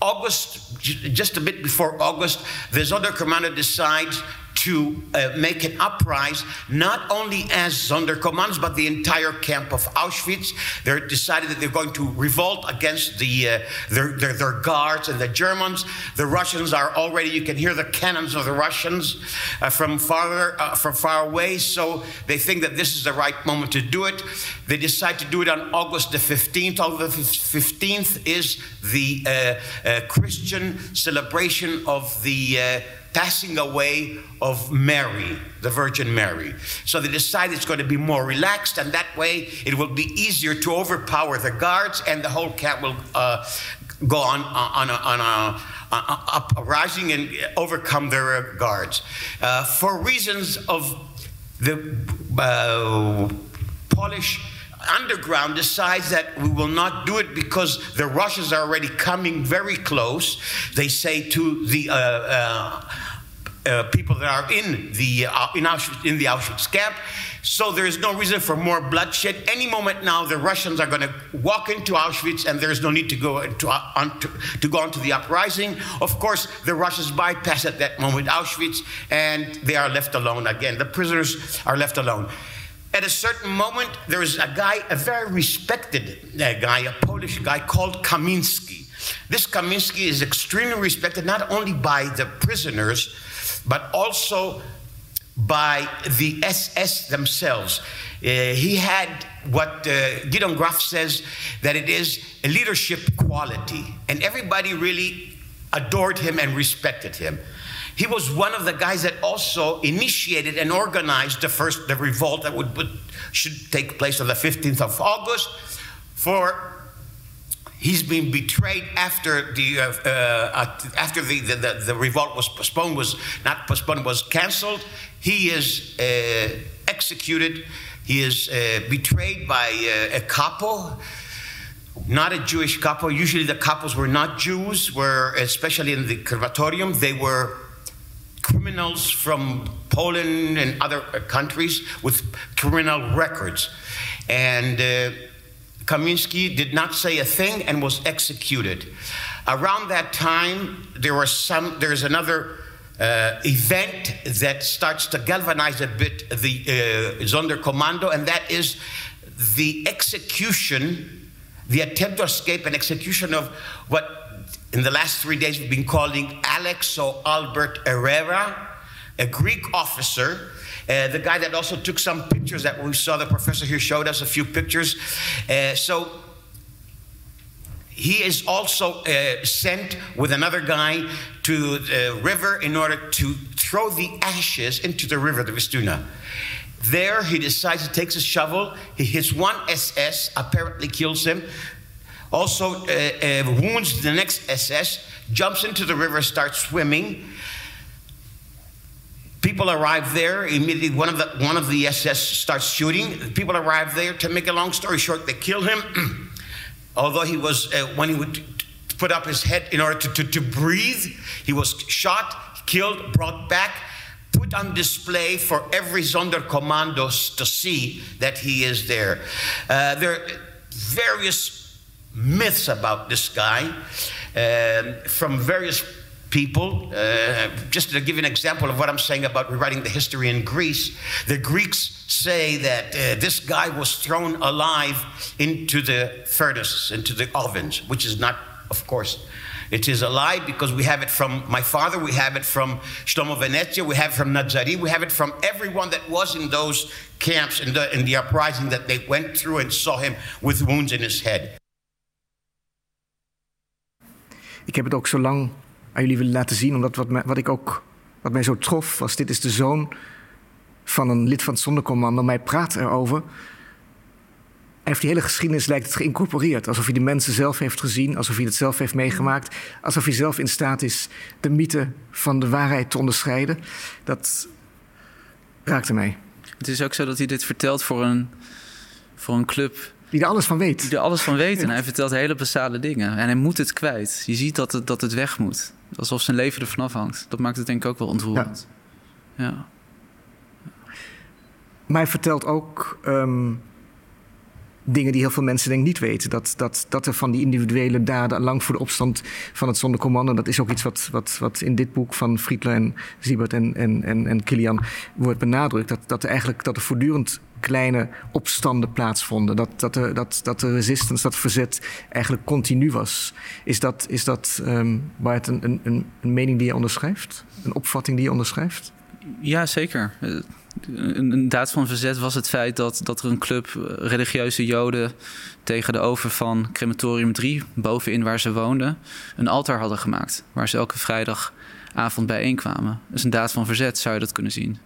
August, just a bit before August. This other commander decides to uh, make an uprising, not only as Sonderkommandos, but the entire camp of Auschwitz. They decided that they're going to revolt against the, uh, their, their, their, guards and the Germans. The Russians are already, you can hear the cannons of the Russians uh, from, farther, uh, from far away, so they think that this is the right moment to do it. They decide to do it on August the 15th. August the 15th is the uh, uh, Christian celebration of the passing away of Mary, the Virgin Mary. So they decide it's going to be more relaxed, and that way it will be easier to overpower the guards, and the whole camp will uh, go on on a, on a, uprising and overcome their guards. Uh, for reasons of the uh, Polish underground decides that we will not do it because the Russians are already coming very close. They say to the uh, uh, uh, people that are in the uh, in, Auschwitz, in the Auschwitz camp. So there is no reason for more bloodshed. Any moment now, the Russians are going to walk into Auschwitz, and there is no need to go to, uh, on to, to, go on to the uprising. Of course, the Russians bypass at that moment Auschwitz, and they are left alone again. The prisoners are left alone. At a certain moment, there is a guy, a very respected uh, guy, a Polish guy called Kaminski. This Kaminski is extremely respected not only by the prisoners, but also by the SS themselves. Uh, he had what uh, Gideon Graff says that it is a leadership quality, and everybody really adored him and respected him. He was one of the guys that also initiated and organized the first the revolt that would, would should take place on the 15th of August. For he's been betrayed after the uh, uh, after the, the, the, the, revolt was postponed was not postponed was cancelled. He is uh, executed. He is uh, betrayed by a couple not a Jewish couple. Usually the couples were not Jews, were especially in the conservatorium, they were criminals from Poland and other countries with criminal records. And uh, Kaminsky did not say a thing and was executed. Around that time, there was some. There's another uh, event that starts to galvanize a bit the uh, Sonderkommando, and that is the execution, the attempt to escape and execution of what in the last three days, we've been calling Alex or Albert Herrera, a Greek officer. Uh, the guy that also took some pictures that we saw, the professor here showed us a few pictures. Uh, so he is also uh, sent with another guy to the river in order to throw the ashes into the river, the Vistuna. There, he decides he takes a shovel, he hits one SS, apparently kills him, also uh, uh, wounds the next SS, jumps into the river, starts swimming. People arrive there immediately. One of the one of the SS starts shooting. People arrive there. To make a long story short, they kill him. *clears throat* Although he was uh, when he would put up his head in order to, to, to breathe, he was shot, killed, brought back, put on display for every Sonderkommandos to see that he is there. Uh, there are various myths about this guy uh, from various people. Uh, just to give you an example of what I'm saying about rewriting the history in Greece, the Greeks say that uh, this guy was thrown alive into the furnaces, into the ovens, which is not, of course, it is a lie because we have it from my father, we have it from Shlomo Venezia, we have it from Nazari, we have it from everyone that was in those camps in the, in the uprising that they went through and saw him with wounds in his head. Ik heb het ook zo lang aan jullie willen laten zien, omdat wat, mij, wat, ik ook, wat mij zo trof was: dit is de zoon van een lid van het zondercommando. Mij praat erover. Hij heeft die hele geschiedenis lijkt het geïncorporeerd. Alsof hij de mensen zelf heeft gezien, alsof hij het zelf heeft meegemaakt. Alsof hij zelf in staat is de mythe van de waarheid te onderscheiden. Dat raakte mij. Het is ook zo dat hij dit vertelt voor een, voor een club die er alles van weet. Die er alles van weet. En *laughs* hij vertelt hele basale dingen. En hij moet het kwijt. Je ziet dat het, dat het weg moet. Alsof zijn leven er vanaf hangt. Dat maakt het denk ik ook wel ontroerend. Ja. ja. Maar hij vertelt ook... Um, dingen die heel veel mensen denk ik niet weten. Dat, dat, dat er van die individuele daden lang voor de opstand van het zondercommando... dat is ook iets wat, wat, wat in dit boek van Friedler en Siebert en, en, en, en Kilian wordt benadrukt. Dat, dat, er eigenlijk, dat er voortdurend kleine opstanden plaatsvonden. Dat, dat, de, dat, dat de resistance, dat verzet eigenlijk continu was. Is dat, is dat um, Bart, een, een, een mening die je onderschrijft? Een opvatting die je onderschrijft? Ja, zeker. Een daad van verzet was het feit dat, dat er een club eh, religieuze joden tegen de oven van crematorium 3, bovenin waar ze woonden, een altaar hadden gemaakt. Waar ze elke vrijdagavond bijeenkwamen. Is een daad van verzet, zou je dat kunnen zien.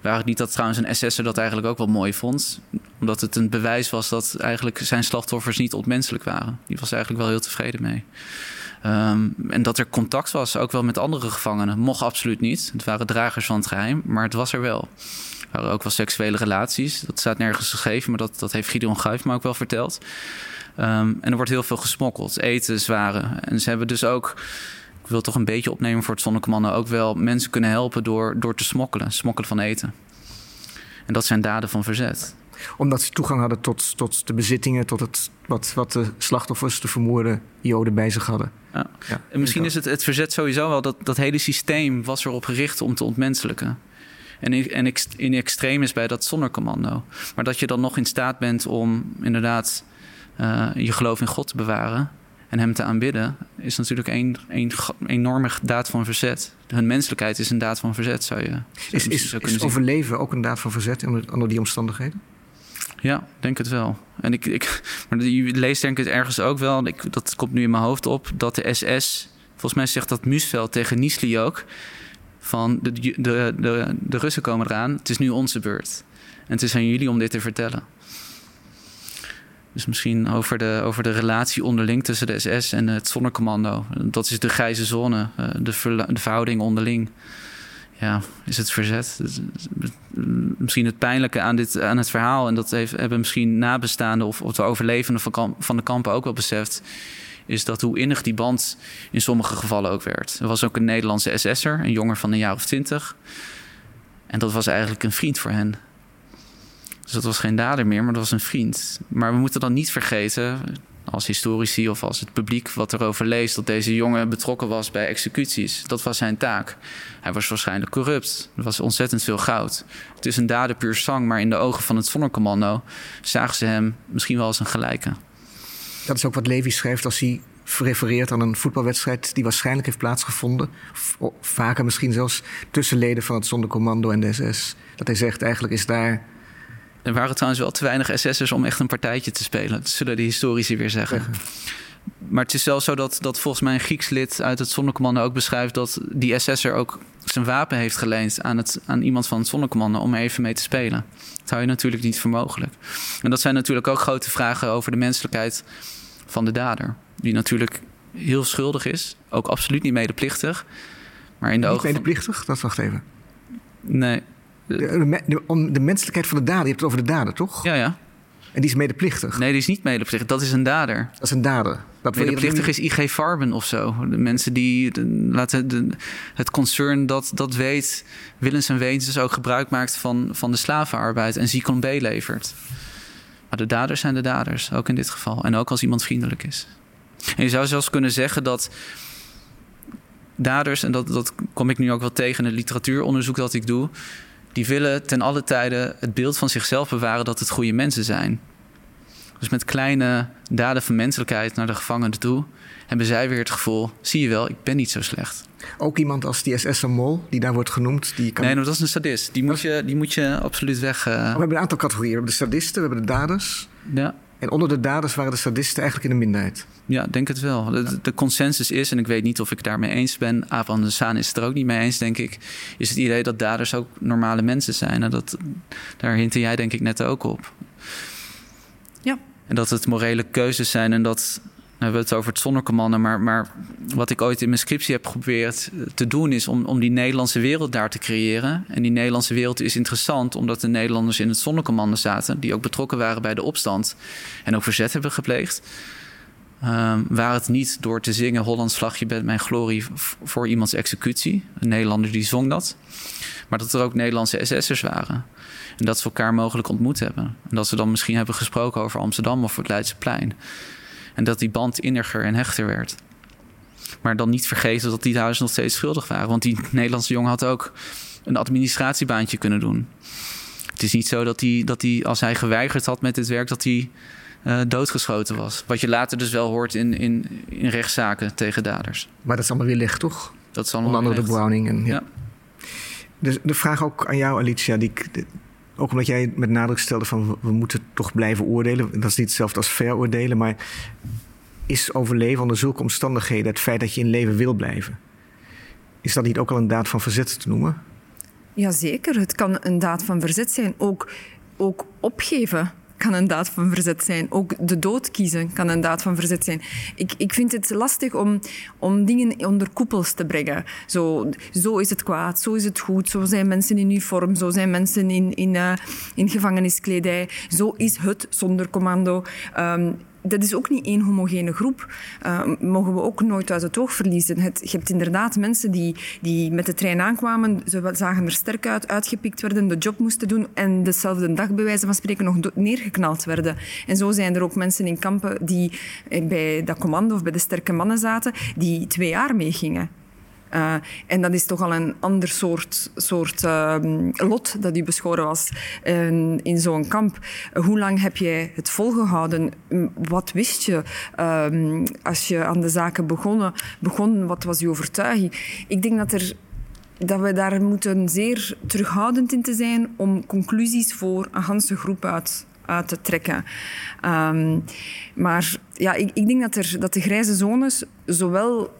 Waar niet dat trouwens een SS'er dat eigenlijk ook wel mooi vond. Omdat het een bewijs was dat eigenlijk zijn slachtoffers niet onmenselijk waren. Die was eigenlijk wel heel tevreden mee. Um, en dat er contact was, ook wel met andere gevangenen, mocht absoluut niet. Het waren dragers van het geheim, maar het was er wel. Er waren ook wel seksuele relaties. Dat staat nergens geschreven, maar dat, dat heeft Gideon Guif me ook wel verteld. Um, en er wordt heel veel gesmokkeld, eten, zware. En ze hebben dus ook wil toch een beetje opnemen voor het Zonnecommando, ook wel mensen kunnen helpen door, door te smokkelen, smokkelen van eten. En dat zijn daden van verzet. Omdat ze toegang hadden tot, tot de bezittingen, tot het, wat, wat de slachtoffers, de vermoorde Joden bij zich hadden. Ja. ja en misschien is het, het verzet sowieso wel, dat, dat hele systeem was erop gericht om te ontmenselijken. En, in, en in extreem is bij dat zonnecommando. Maar dat je dan nog in staat bent om inderdaad uh, je geloof in God te bewaren en hem te aanbidden, is natuurlijk een, een enorme daad van verzet. Hun menselijkheid is een daad van verzet, zou je, is, is, is overleven ook een daad van verzet onder, onder die omstandigheden? Ja, denk het wel. En ik, ik, *laughs* maar je leest denk ik het ergens ook wel, ik, dat komt nu in mijn hoofd op, dat de SS, volgens mij zegt dat Muesveld tegen Niesli ook, van de, de, de, de Russen komen eraan, het is nu onze beurt. En het is aan jullie om dit te vertellen. Dus misschien over de, over de relatie onderling tussen de SS en het zonnecommando. Dat is de grijze zone, eh, de, de verhouding onderling. Ja, is het verzet. Misschien het pijnlijke aan, dit, aan het verhaal, en dat hebben misschien nabestaanden of, of de overlevenden van, van de kampen ook wel beseft, is dat hoe innig die band in sommige gevallen ook werd. Er was ook een Nederlandse SS'er, een jongen van een jaar of twintig. En dat was eigenlijk een vriend voor hen. Dus dat was geen dader meer, maar dat was een vriend. Maar we moeten dan niet vergeten, als historici of als het publiek wat erover leest, dat deze jongen betrokken was bij executies. Dat was zijn taak. Hij was waarschijnlijk corrupt. Er was ontzettend veel goud. Het is een dader puur zang, maar in de ogen van het Zonnecommando zagen ze hem misschien wel als een gelijke. Dat is ook wat Levi schrijft als hij refereert aan een voetbalwedstrijd die waarschijnlijk heeft plaatsgevonden. Vaker misschien zelfs tussen leden van het Zondercommando en de SS. Dat hij zegt eigenlijk is daar er waren trouwens wel te weinig SS'ers om echt een partijtje te spelen. Dat zullen de historici weer zeggen. Maar het is zelfs zo dat, dat volgens mij een Grieks lid uit het Zonnecommando ook beschrijft dat die SS'er ook zijn wapen heeft geleend aan, het, aan iemand van het Zonnecommando om er even mee te spelen. Dat hou je natuurlijk niet voor mogelijk. En dat zijn natuurlijk ook grote vragen over de menselijkheid van de dader. Die natuurlijk heel schuldig is, ook absoluut niet medeplichtig. Maar in de niet ogen. Medeplichtig? Dat wacht even. Nee, de, de, de, menselijkheid van de dader. Je hebt het over de dader, toch? Ja, ja. En die is medeplichtig? Nee, die is niet medeplichtig. Dat is een dader. Dat is een dader. Dat medeplichtig is IG Farben of zo. De mensen die laten het concern dat, dat weet... willens en wetens ook gebruik maakt van, van de slavenarbeid... en Zyklon B levert. Maar de daders zijn de daders, ook in dit geval. En ook als iemand vriendelijk is. En je zou zelfs kunnen zeggen dat daders... en dat, dat kom ik nu ook wel tegen in het literatuuronderzoek dat ik doe die willen ten alle tijde het beeld van zichzelf bewaren dat het goede mensen zijn. Dus met kleine daden van menselijkheid naar de gevangenen toe hebben zij weer het gevoel: zie je wel, ik ben niet zo slecht. Ook iemand als die SS Mol, die daar wordt genoemd. Die kan... Nee, dat is een sadist. Die moet je, die moet je absoluut weg. Uh... We hebben een aantal categorieën. We hebben de sadisten, we hebben de daders. Ja. En onder de daders waren de sadisten eigenlijk in de minderheid. Ja, denk het wel. De, de, consensus is, en ik weet niet of ik daarmee eens ben, Abraham de Saan is het er ook niet mee eens, denk ik, is het idee dat daders ook normale mensen zijn. En dat, daar hintte jij denk ik net ook op. Ja. En dat het morele keuzes zijn en dat we hebben het over het zonnecommando, maar, maar wat ik ooit in mijn scriptie heb geprobeerd te doen is om, om die Nederlandse wereld daar te creëren. En die Nederlandse wereld is interessant omdat de Nederlanders in het zonnecommando zaten, die ook betrokken waren bij de opstand en ook verzet hebben gepleegd. Um, waar het niet door te zingen Hollands vlag, je bent mijn glorie voor iemands executie. Een Nederlander die zong dat. Maar dat er ook Nederlandse SS'ers waren. En dat ze elkaar mogelijk ontmoet hebben. En dat ze dan misschien hebben gesproken over Amsterdam of het Leidseplein. En dat die band inniger en hechter werd. Maar dan niet vergeten dat die thuis nog steeds schuldig waren. Want die Nederlandse jongen had ook een administratiebaantje kunnen doen. Het is niet zo dat hij, dat hij als hij geweigerd had met dit werk, dat hij uh, doodgeschoten was. Wat je later dus wel hoort in, in, in rechtszaken tegen daders. Maar dat is allemaal weer licht, toch? Dat is allemaal Onder andere de Browning. En, ja. ja. Dus de vraag ook aan jou, Alicia, die, ook omdat jij met nadruk stelde van we moeten toch blijven oordelen. Dat is niet hetzelfde als veroordelen, maar is overleven onder zulke omstandigheden het feit dat je in leven wil blijven? Is dat niet ook al een daad van verzet te noemen? Jazeker, het kan een daad van verzet zijn. Ook, ook opgeven kan een daad van verzet zijn. Ook de dood kiezen kan een daad van verzet zijn. Ik, ik vind het lastig om, om dingen onder koepels te brengen. Zo, zo is het kwaad, zo is het goed, zo zijn mensen in uniform, zo zijn mensen in, in, uh, in gevangeniskledij, zo is het zonder commando. Um, dat is ook niet één homogene groep. Uh, mogen we ook nooit uit het oog verliezen. Het, je hebt inderdaad mensen die, die met de trein aankwamen, ze zagen er sterk uit, uitgepikt werden, de job moesten doen en dezelfde dag bij wijze van spreken nog neergeknald werden. En zo zijn er ook mensen in kampen die eh, bij dat commando of bij de sterke mannen zaten, die twee jaar meegingen. Uh, en dat is toch al een ander soort, soort uh, lot dat u beschoren was in, in zo'n kamp. Hoe lang heb jij het volgehouden? Wat wist je uh, als je aan de zaken begonnen, begon? Wat was uw overtuiging? Ik denk dat, er, dat we daar moeten zeer terughoudend in te zijn om conclusies voor een ganse groep uit, uit te trekken. Maar ja, ik, ik denk dat, er, dat de grijze zones zowel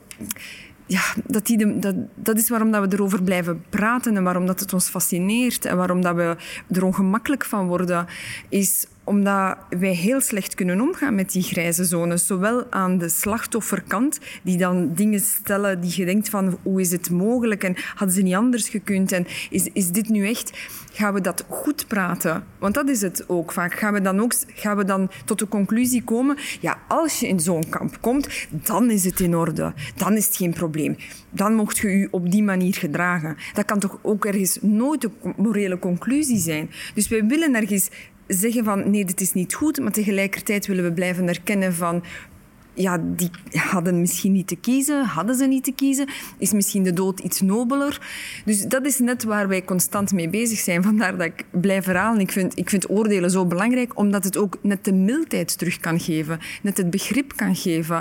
ja, dat, die dat, dat is waarom dat we erover blijven praten en waarom dat het ons fascineert en waarom dat we er ongemakkelijk van worden, is omdat wij heel slecht kunnen omgaan met die grijze zones. Zowel aan de slachtofferkant, die dan dingen stellen die je denkt van hoe is het mogelijk en hadden ze niet anders gekund en is, is dit nu echt gaan we dat goed praten? Want dat is het ook vaak. Gaan we dan, ook, gaan we dan tot de conclusie komen, ja, als je in zo'n kamp komt, dan is het in orde. Dan is het geen probleem. Dan mocht je je op die manier gedragen. Dat kan toch ook ergens nooit de morele conclusie zijn. Dus wij willen ergens zeggen van nee, dit is niet goed, maar tegelijkertijd willen we blijven erkennen van ja, die hadden misschien niet te kiezen, hadden ze niet te kiezen, is misschien de dood iets nobeler. Dus dat is net waar wij constant mee bezig zijn. Vandaar dat ik blijf herhalen. Ik vind, ik vind oordelen zo belangrijk, omdat het ook net de mildheid terug kan geven, net het begrip kan geven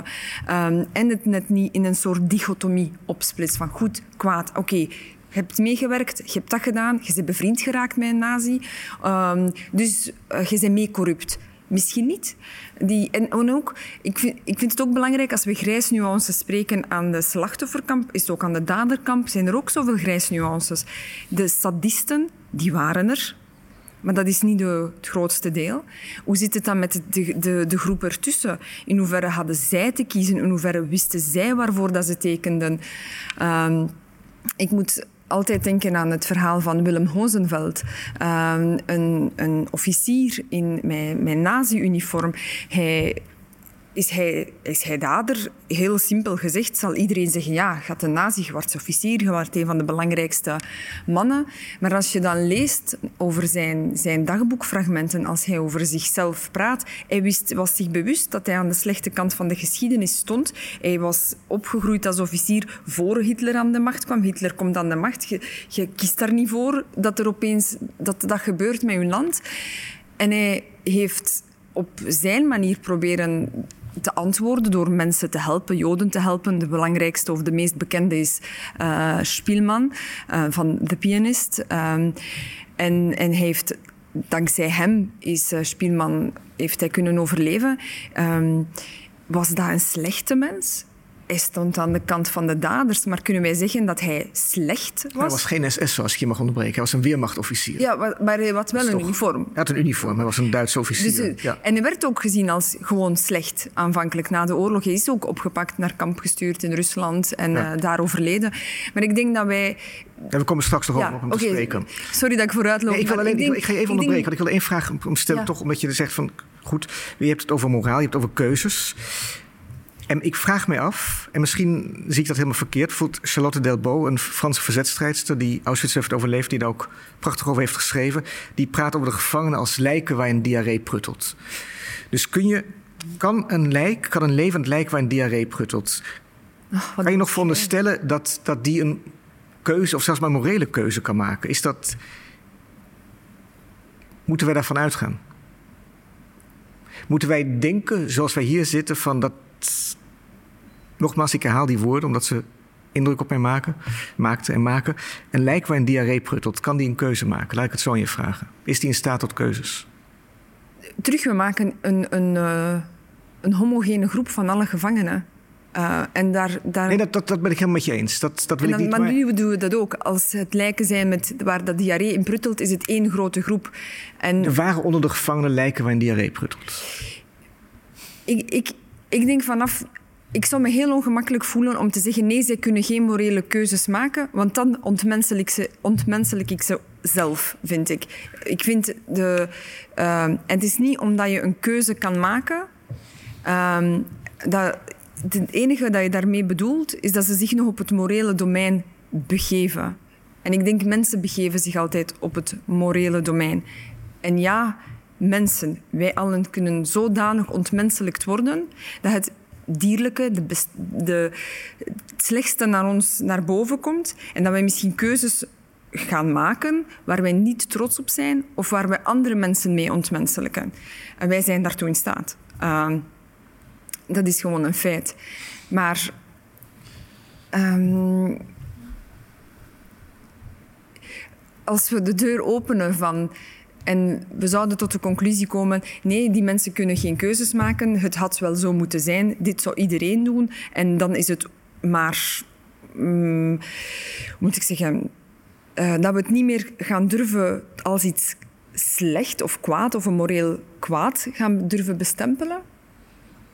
um, en het net niet in een soort dichotomie opsplitst van goed, kwaad, oké. Je hebt meegewerkt, je hebt dat gedaan, je bent bevriend geraakt met een nazi. Um, dus uh, je bent mee corrupt. Misschien niet. Die, en, ook, ik vind, ik vind het ook belangrijk als we grijsnuances spreken aan de slachtofferkamp, is ook aan de daderkamp, zijn er ook zoveel grijsnuances. De sadisten, die waren er, maar dat is niet de, het grootste deel. Hoe zit het dan met de, de, de groep ertussen? In hoeverre hadden zij te kiezen? In hoeverre wisten zij waarvoor dat ze tekenden? Um, ik moet altijd denken aan het verhaal van Willem Hozenveld. Um, een, een, officier in mijn, mijn nazi-uniform. Hij is hij, is hij dader? Heel simpel gezegd zal iedereen zeggen, ja, gaat een nazi, je officier, je wordt een van de belangrijkste mannen. Maar als je dan leest over zijn, zijn dagboekfragmenten, als hij over zichzelf praat, hij wist, was zich bewust dat hij aan de slechte kant van de geschiedenis stond. Hij was opgegroeid als officier voor Hitler aan de macht kwam. Hitler komt aan de macht. Je, je kiest daar niet voor dat er opeens dat, dat gebeurt met je land. En hij heeft op zijn manier proberen te antwoorden door mensen te helpen, Joden te helpen. De belangrijkste of de meest bekende is uh, Spielman uh, van The Pianist. Um, en, en heeft, dankzij hem is uh, Spielman, heeft hij kunnen overleven. Um, was dat een slechte mens? Hij stond aan de kant van de daders. Maar kunnen wij zeggen dat hij slecht was? Hij was geen SS, zoals ik je mag onderbreken. Hij was een weermachtofficier. Ja, maar hij had wel een toch, uniform. Hij had een uniform. Hij was een Duitse officier. Dus, eh, ja. En hij werd ook gezien als gewoon slecht aanvankelijk na de oorlog. Hij is ook opgepakt, naar kamp gestuurd in Rusland en ja. uh, daar overleden. Maar ik denk dat wij... Ja, we komen straks nog op om okay. te spreken. Sorry dat ik vooruit loop. Nee, ik, wil alleen, ik, denk, ik, ga je even onderbreken. Denk... Want ik wil één vraag om stellen, toch, omdat je zegt van... Goed, je hebt het over moraal, je hebt het over keuzes En ik vraag mij af, en misschien zie ik dat helemaal verkeerd, voelt Charlotte Delbo, een Franse verzetstrijdster die Auschwitz heeft overleefd, die daar ook prachtig over heeft geschreven, die praat over de gevangenen als lijken waar een diarree pruttelt. Dus kun je, kan een lijk, kan een levend lijk waar een diarree pruttelt, Oh, kan je nog veronderstellen dat, dat die een keuze, of zelfs maar een morele keuze kan maken? Is dat. Moeten wij daarvan uitgaan? Moeten wij denken, zoals wij hier zitten, van dat. Nogmaals, ik herhaal die woorden omdat ze indruk op mij maken, maakten en maken. Een lijk waar een diarree pruttelt, kan die een keuze maken? Laat ik het zo aan je vragen. Is die in staat tot keuzes? Terug, we maken een, een, eh, een homogene groep van alle gevangenen. Eh, en daar, daar, Nee, dat, dat, dat ben ik helemaal met je eens. Dat, dat wil en ik niet. maar maar- nu doen we dat ook. Als het lijken zijn met, waar dat diarree in pruttelt, is het één grote groep. En Er waren onder de gevangenen lijken waar een diarree pruttelt. ik, ik, ik denk vanaf... Ik zou me heel ongemakkelijk voelen om te zeggen... nee, zij kunnen geen morele keuzes maken, want dan ontmenselijk, ontmenselijk ik ze zelf, vind ik. Ik vind de... eh, en het is niet omdat je een keuze kan maken... ehm, dat, het enige dat je daarmee bedoelt, is dat ze zich nog op het morele domein begeven. En ik denk, mensen begeven zich altijd op het morele domein. En ja, mensen, wij allen kunnen zodanig ontmenselijkt worden dat het dierlijke, de, de, het slechtste naar ons naar boven komt en dat wij misschien keuzes gaan maken waar wij niet trots op zijn of waar wij andere mensen mee ontmenselijken. En wij zijn daartoe in staat. Ehm, dat is gewoon een feit. Maar ehm, als we de deur openen van. En we zouden tot de conclusie komen: nee, die mensen kunnen geen keuzes maken. Het had wel zo moeten zijn. Dit zou iedereen doen. En dan is het maar. mm, moet ik zeggen? eh, dat we het niet meer gaan durven als iets slecht of kwaad of een moreel kwaad gaan durven bestempelen.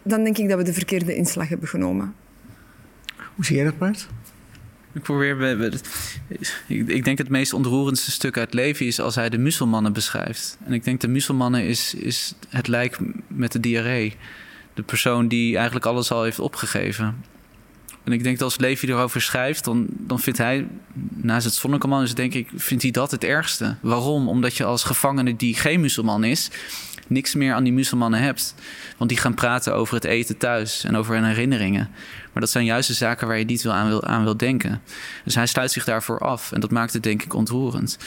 Dan denk ik dat we de verkeerde inslag hebben genomen. Hoe zie jij dat, Bart? Ik probeer. Ik, ik denk het meest ontroerendste stuk uit Levi is als hij de muzelmannen beschrijft. En ik denk de muzelmannen is, is het lijk met de diarree. De persoon die eigenlijk alles al heeft opgegeven. En ik denk dat als Levi erover schrijft, dan, dan vindt hij, naast het zonnekoman, is denk ik, vindt hij dat het ergste. Waarom? Omdat je als gevangene die geen muzelman is, niks meer aan die muzelmannen hebt. Want die gaan praten over het eten thuis en over hun herinneringen. Maar dat zijn juist de zaken waar je niet aan, wil, aan wil denken. Dus hij sluit zich daarvoor af. En dat maakt het denk ik ontroerend.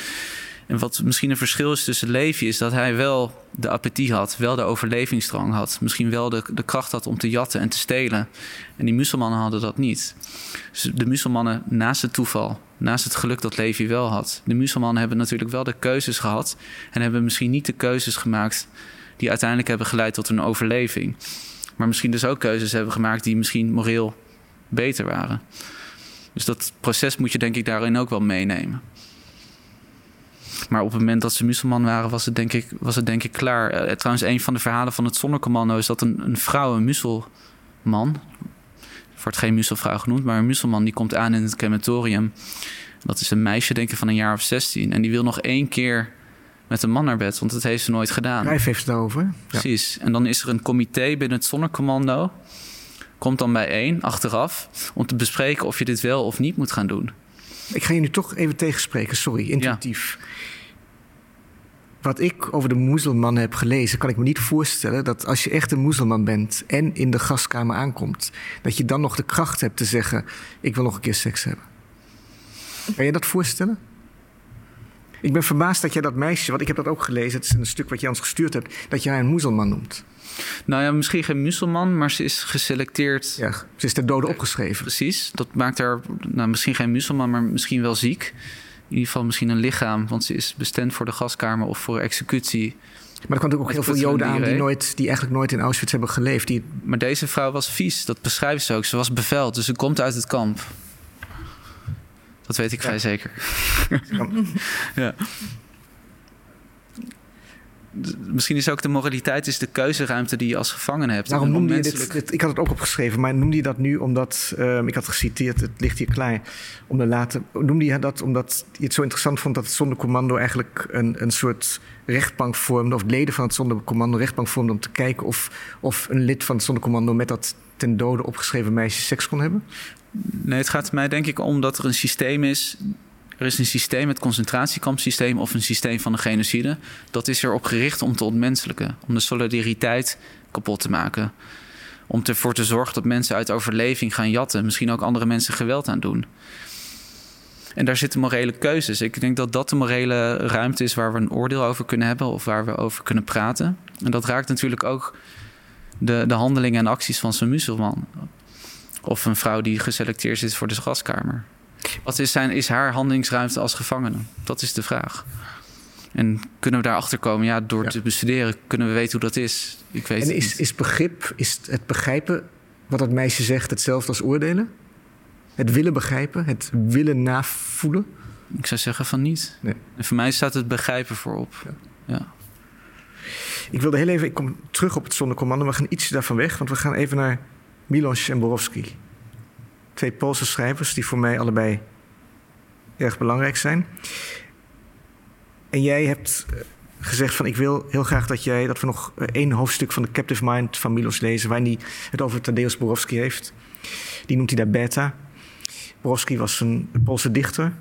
En wat misschien een verschil is tussen Levi... is dat hij wel de appetit had, wel de overlevingsdrang had. Misschien wel de, de kracht had om te jatten en te stelen. En die muzelmannen hadden dat niet. Dus de muzelmannen, naast het toeval... naast het geluk dat Levi wel had... de muzelmannen hebben natuurlijk wel de keuzes gehad... en hebben misschien niet de keuzes gemaakt... die uiteindelijk hebben geleid tot een overleving. Maar misschien dus ook keuzes hebben gemaakt... die misschien moreel beter waren. Dus dat proces moet je denk ik daarin ook wel meenemen. Maar op het moment dat ze muzelman waren, was het denk ik, was het denk ik klaar. Eh, trouwens, een van de verhalen van het Zonnecommando is dat een, een vrouw, een muzelman, wordt geen muzelvrouw genoemd, maar een muzelman die komt aan in het crematorium. Dat is een meisje, denk ik, van een jaar of 16. En die wil nog één keer met een man naar bed, want dat heeft ze nooit gedaan. Cruijff heeft het. Ja. Precies. En dan is er een comité binnen het Zonnecommando. Komt dan bijeen, achteraf, om te bespreken of je dit wel of niet moet gaan doen. Ik ga je nu toch even tegenspreken, sorry, intuïtief. Wat ik over de moezelmannen heb gelezen, kan ik me niet voorstellen dat als je echt een moezelman bent en in de gaskamer aankomt, dat je dan nog de kracht hebt te zeggen: Ik wil nog een keer seks hebben. Kan je dat voorstellen? Ik ben verbaasd dat jij dat meisje, want ik heb dat ook gelezen, het is een stuk wat je ons gestuurd hebt, dat je haar een moezelman noemt. Nou ja, misschien geen muzelman, maar ze is geselecteerd. Ja, ze is ter dode opgeschreven. Precies. Dat maakt haar nou, misschien geen muzelman, maar misschien wel ziek. In ieder geval misschien een lichaam, want ze is bestemd voor de gaskamer of voor executie. Maar er kwam natuurlijk ook heel veel Joden aan die, nooit, die eigenlijk nooit in Auschwitz hebben geleefd. Die, Maar deze vrouw was vies, dat beschrijft ze ook. Ze was beveld, dus ze komt uit het kamp. Dat weet ik vrij zeker. *laughs* ja. Misschien is ook de moraliteit is de keuzeruimte die je als gevangene hebt. Waarom noemde je dit, dit- Ik had het ook opgeschreven, maar noemde je dat nu omdat... ehm, ik had geciteerd, het ligt hier klaar, om de later... Noemde je dat omdat je het zo interessant vond... dat het zondercommando eigenlijk een, een soort rechtbank vormde... of leden van het zondercommando rechtbank vormden... om te kijken of, of een lid van het zondercommando... met dat ten dode opgeschreven meisje seks kon hebben? Nee, het gaat mij denk ik om dat er een systeem is. Er is een systeem, het concentratiekampsysteem of een systeem van de genocide. Dat is erop gericht om te ontmenselijken, om de solidariteit kapot te maken. Om ervoor te zorgen dat mensen uit overleving gaan jatten, misschien ook andere mensen geweld aan doen. En daar zitten morele keuzes. Ik denk dat dat de morele ruimte is waar we een oordeel over kunnen hebben of waar we over kunnen praten. En dat raakt natuurlijk ook de, de handelingen en acties van zo'n muzelman. Of een vrouw die geselecteerd is voor de gaskamer. Wat is, zijn, is haar handelingsruimte als gevangene? Dat is de vraag. En kunnen we daarachter komen? Ja, door Ja. te bestuderen kunnen we weten hoe dat is. Ik weet En het is, is begrip, is het begrijpen wat dat meisje zegt... hetzelfde als oordelen? Het willen begrijpen, het willen navoelen? Ik zou zeggen van niet. Nee. En voor mij staat het begrijpen voorop. Ja. Ik wilde heel even, ik kom terug op het zondercommando. We gaan ietsje daarvan weg, want we gaan even naar Milos en Borowski. Twee Poolse schrijvers die voor mij allebei erg belangrijk zijn. En jij hebt eh, gezegd van ik wil heel graag dat, jij, dat we nog eh, één hoofdstuk van de Captive Mind van Milos lezen... waarin hij het over Tadeusz Borowski heeft. Die noemt hij daar Beta. Borowski was een Poolse dichter.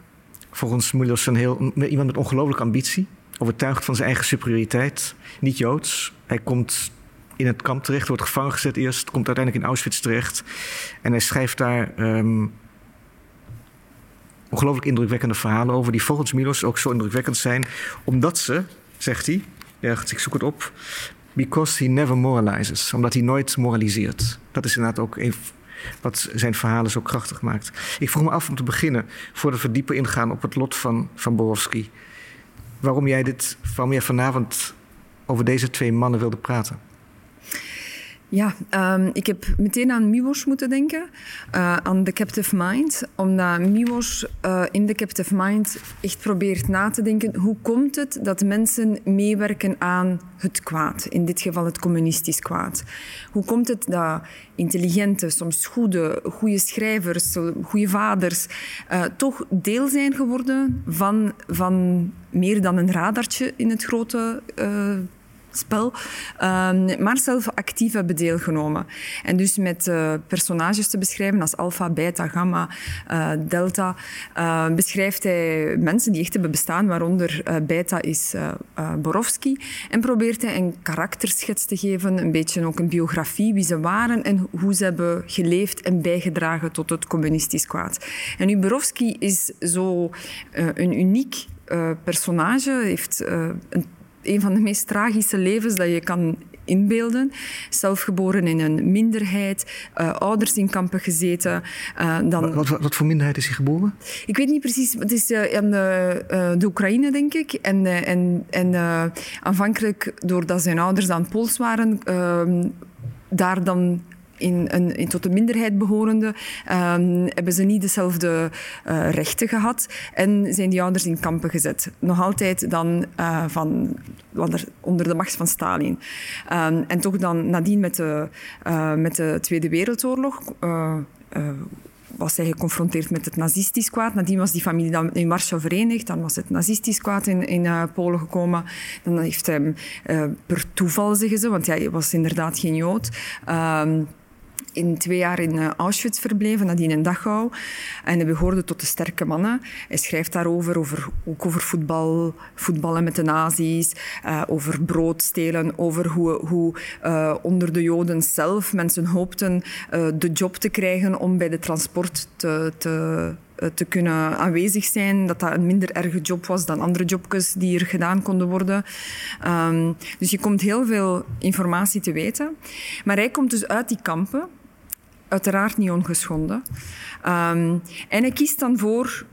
Volgens Milos een heel, iemand met ongelooflijke ambitie. Overtuigd van zijn eigen superioriteit. Niet Joods. Hij komt in het kamp terecht, wordt gevangen gezet eerst. Komt uiteindelijk in Auschwitz terecht. En hij schrijft daar ehm, ongelooflijk indrukwekkende verhalen over... die volgens Milos ook zo indrukwekkend zijn. Omdat ze, zegt hij, ergens, ik zoek het op... Because he never moralizes. Omdat hij nooit moraliseert. Dat is inderdaad ook een, wat zijn verhalen zo krachtig maakt. Ik vroeg me af om te beginnen, voordat we dieper ingaan op het lot van, van Borowski. Waarom jij, dit, waarom jij vanavond over deze twee mannen wilde praten. Ja, ehm, ik heb meteen aan Miłosz moeten denken, eh, aan The Captive Mind. Omdat Miłosz eh, in The Captive Mind echt probeert na te denken... hoe komt het dat mensen meewerken aan het kwaad? In dit geval het communistisch kwaad. Hoe komt het dat intelligente, soms goede, goede schrijvers, goede vaders... eh, toch deel zijn geworden van, van meer dan een radartje in het grote... spel, ehm, maar zelf actief hebben deelgenomen. En dus met eh, personages te beschrijven als alpha, beta, gamma, eh, delta, eh, beschrijft hij mensen die echt hebben bestaan, waaronder beta is Borowski, en probeert hij een karakterschets te geven, een beetje ook een biografie, wie ze waren en hoe ze hebben geleefd en bijgedragen tot het communistisch kwaad. En nu Borowski is zo een uniek eh, personage, heeft een een van de meest tragische levens dat je kan inbeelden. Zelf geboren in een minderheid, eh, ouders in kampen gezeten. eh, dan, Wat, wat, wat voor minderheid is hij geboren? ik weet niet precies, het is eh, aan de, de Oekraïne, denk ik. En, en, en aanvankelijk, doordat zijn ouders dan Pools waren, ehm, daar dan in, een, in tot de minderheid behorende, ehm, hebben ze niet dezelfde eh, rechten gehad en zijn die ouders in kampen gezet. Nog altijd dan eh, van, onder- de macht van Stalin. Ehm, en toch dan nadien met de, eh, met de Tweede Wereldoorlog... was hij geconfronteerd met het nazistisch kwaad. Nadien was die familie dan in Warschau verenigd. Dan was het nazistisch kwaad in, in Polen gekomen. Dan heeft hij per toeval, zeggen ze, want hij was inderdaad geen Jood... Ehm, in twee jaar in eh, Auschwitz verbleven, nadien in Dachau. En hij behoorde tot de sterke mannen. Hij schrijft daarover, over, ook over voetbal, voetballen met de nazi's, eh, over brood stelen, over hoe, hoe eh, onder de Joden zelf mensen hoopten de job te krijgen om bij de transport te, te, te kunnen aanwezig zijn. Dat dat een minder erge job was dan andere jobjes die er gedaan konden worden. Ehm, dus je komt heel veel informatie te weten. Maar hij komt dus uit die kampen, uiteraard niet ongeschonden. Ehm, en hij kiest dan voor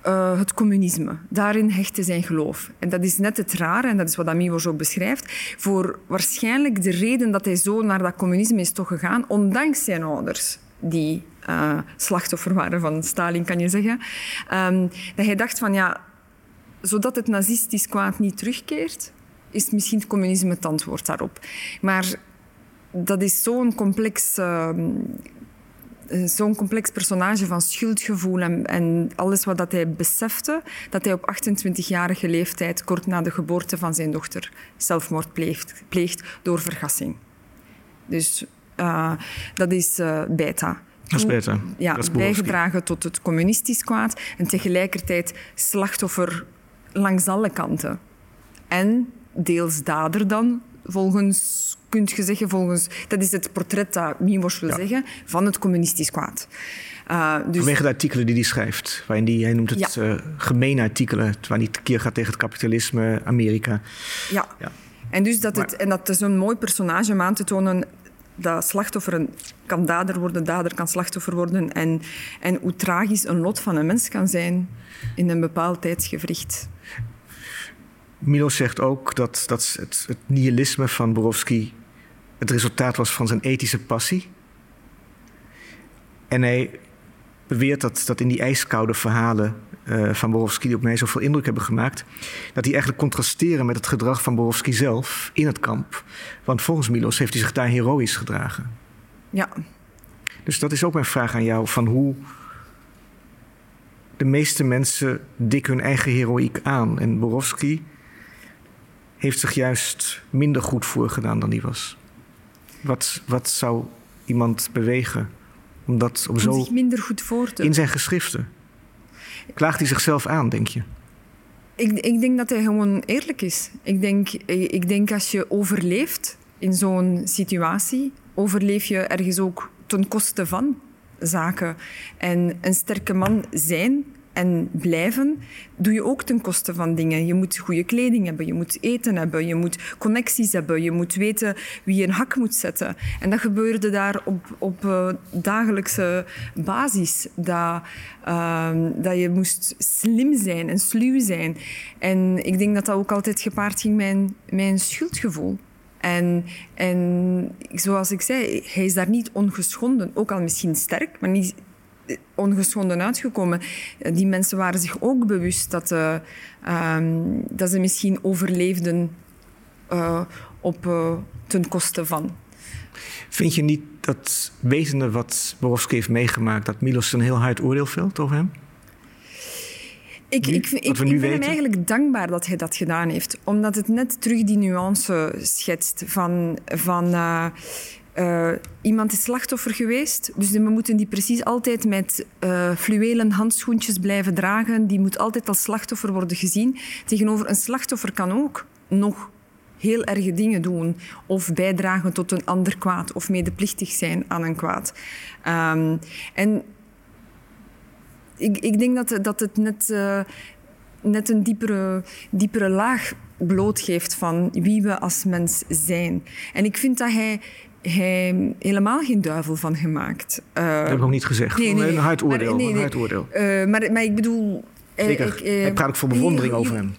eh, het communisme. Daarin hechtte zijn geloof. En dat is net het rare, en dat is wat Amiwosh ook beschrijft, voor waarschijnlijk de reden dat hij zo naar dat communisme is toch gegaan, ondanks zijn ouders, die eh, slachtoffer waren van Stalin, kan je zeggen. Ehm, dat hij dacht van, ja, zodat het nazistisch kwaad niet terugkeert, is misschien het communisme het antwoord daarop. Maar dat is zo'n complex, uh, zo'n complex personage van schuldgevoel en, en, alles wat dat hij besefte, dat hij op 28-jarige leeftijd, kort na de geboorte van zijn dochter, zelfmoord pleegt, pleegt door vergassing. Dus uh, dat is uh, beta. Dat is beta. Ja, dat is bijgedragen tot het communistisch kwaad en tegelijkertijd slachtoffer langs alle kanten. En deels dader dan, volgens, kunt je zeggen, volgens, dat is het portret dat Miłosz wil ja. zeggen, van het communistisch kwaad. Uh, dus... Vanwege de artikelen die hij schrijft, waarin die, hij noemt het ja. uh, gemene artikelen, waar hij keer gaat tegen het kapitalisme, Amerika. Ja. ja. En, dus dat het, en dat is een mooi personage om aan te tonen dat slachtoffer kan dader worden, dader kan slachtoffer worden. En, en hoe tragisch een lot van een mens kan zijn in een bepaald tijdsgevricht. Milo zegt ook dat, dat het, het nihilisme van Borowski het resultaat was van zijn ethische passie. En hij beweert dat, dat in die ijskoude verhalen uh, van Borowski, die op mij zoveel indruk hebben gemaakt, dat die eigenlijk contrasteren met het gedrag van Borowski zelf in het kamp. Want volgens Milos heeft hij zich daar heroïs gedragen. Ja. Dus dat is ook mijn vraag aan jou: van hoe de meeste mensen dikken hun eigen heroïek aan. En Borowski heeft zich juist minder goed voorgedaan dan die was. Wat, wat zou iemand bewegen om dat om, om zo. zich minder goed voor te. In zijn geschriften. Klaagt hij zichzelf aan, denk je? Ik, ik denk dat hij gewoon eerlijk is. Ik denk, ik denk als je overleeft in zo'n situatie, overleef je ergens ook ten koste van zaken. En een sterke man zijn en blijven, doe je ook ten koste van dingen. Je moet goede kleding hebben, je moet eten hebben, je moet connecties hebben, je moet weten wie je een hak moet zetten. En dat gebeurde daar op, op uh, dagelijkse basis. Dat, uh, dat je moest slim zijn en sluw zijn. En ik denk dat dat ook altijd gepaard ging met mijn schuldgevoel. En, en zoals ik zei, hij is daar niet ongeschonden. Ook al misschien sterk, maar niet ongeschonden uitgekomen. Die mensen waren zich ook bewust dat, uh, um, dat ze misschien overleefden uh, op, uh, ten koste van. Vind je niet dat wetende wat Borowski heeft meegemaakt, dat Milos een heel hard oordeel velt over hem? Ik, nu, ik, ik, ik ben hem eigenlijk dankbaar dat hij dat gedaan heeft. Omdat het net terug die nuance schetst van, van uh, uh, iemand is slachtoffer geweest, dus we moeten die precies altijd met uh, fluwelen handschoentjes blijven dragen. Die moet altijd als slachtoffer worden gezien. Tegenover een slachtoffer kan ook nog heel erge dingen doen of bijdragen tot een ander kwaad of medeplichtig zijn aan een kwaad. Um, en ik, ik, denk dat, dat het net, uh, net een diepere, diepere laag blootgeeft van wie we als mens zijn. En ik vind dat hij hij helemaal geen duivel van gemaakt. Uh, dat heb ik ook niet gezegd. Nee, nee, een hard oordeel. Maar, nee, nee. Hard oordeel. Uh, maar, maar ik bedoel... Zeker. Ik, uh, hij praat ook vol bewondering over hem.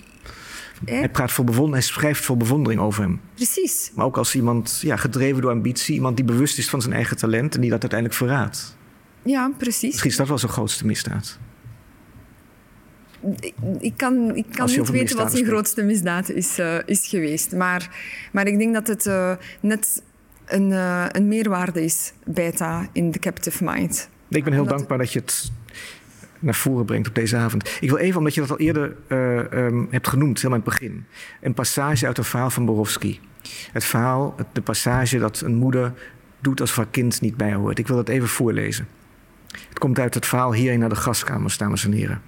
Hij, praat bewondering, hij schrijft vol bewondering over hem. Precies. Maar ook als iemand ja, gedreven door ambitie, iemand die bewust is van zijn eigen talent en die dat uiteindelijk verraadt. Ja, precies. Misschien is dat wel zijn grootste misdaad. Ik, ik kan, ik kan niet weten wat zijn grootste misdaad is, uh, is geweest. Maar, maar ik denk dat het uh, net een, uh, een meerwaarde is, beta, in de captive mind. Ik ben heel dankbaar dat je het naar voren brengt op deze avond. Ik wil even, omdat je dat al eerder uh, um, hebt genoemd, helemaal in het begin. Een passage uit het verhaal van Borowski. Het verhaal, de passage dat een moeder doet als haar kind niet bij hoort. Ik wil dat even voorlezen. Het komt uit het verhaal hierheen naar de gaskamers, dames en heren.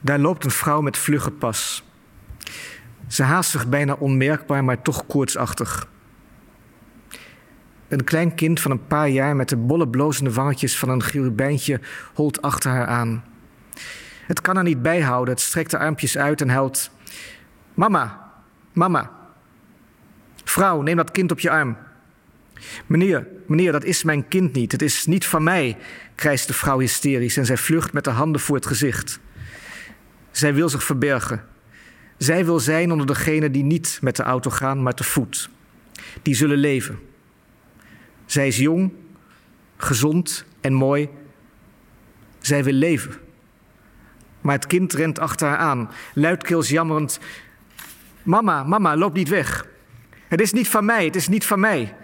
Daar loopt een vrouw met vlugge pas. Ze haast zich bijna onmerkbaar, maar toch koortsachtig. Een klein kind van een paar jaar met de bolle blozende wangetjes van een cherubijntje holt achter haar aan. Het kan haar niet bijhouden, het strekt de armpjes uit en huilt. Mama, mama. Vrouw, neem dat kind op je arm. Meneer, meneer, dat is mijn kind niet. Het is niet van mij, krijst de vrouw hysterisch en zij vlucht met de handen voor het gezicht. Zij wil zich verbergen. Zij wil zijn onder degenen die niet met de auto gaan, maar te voet. Die zullen leven. Zij is jong, gezond en mooi. Zij wil leven. Maar het kind rent achter haar aan, luidkeels jammerend. Mama, mama, loop niet weg. Het is niet van mij, het is niet van mij.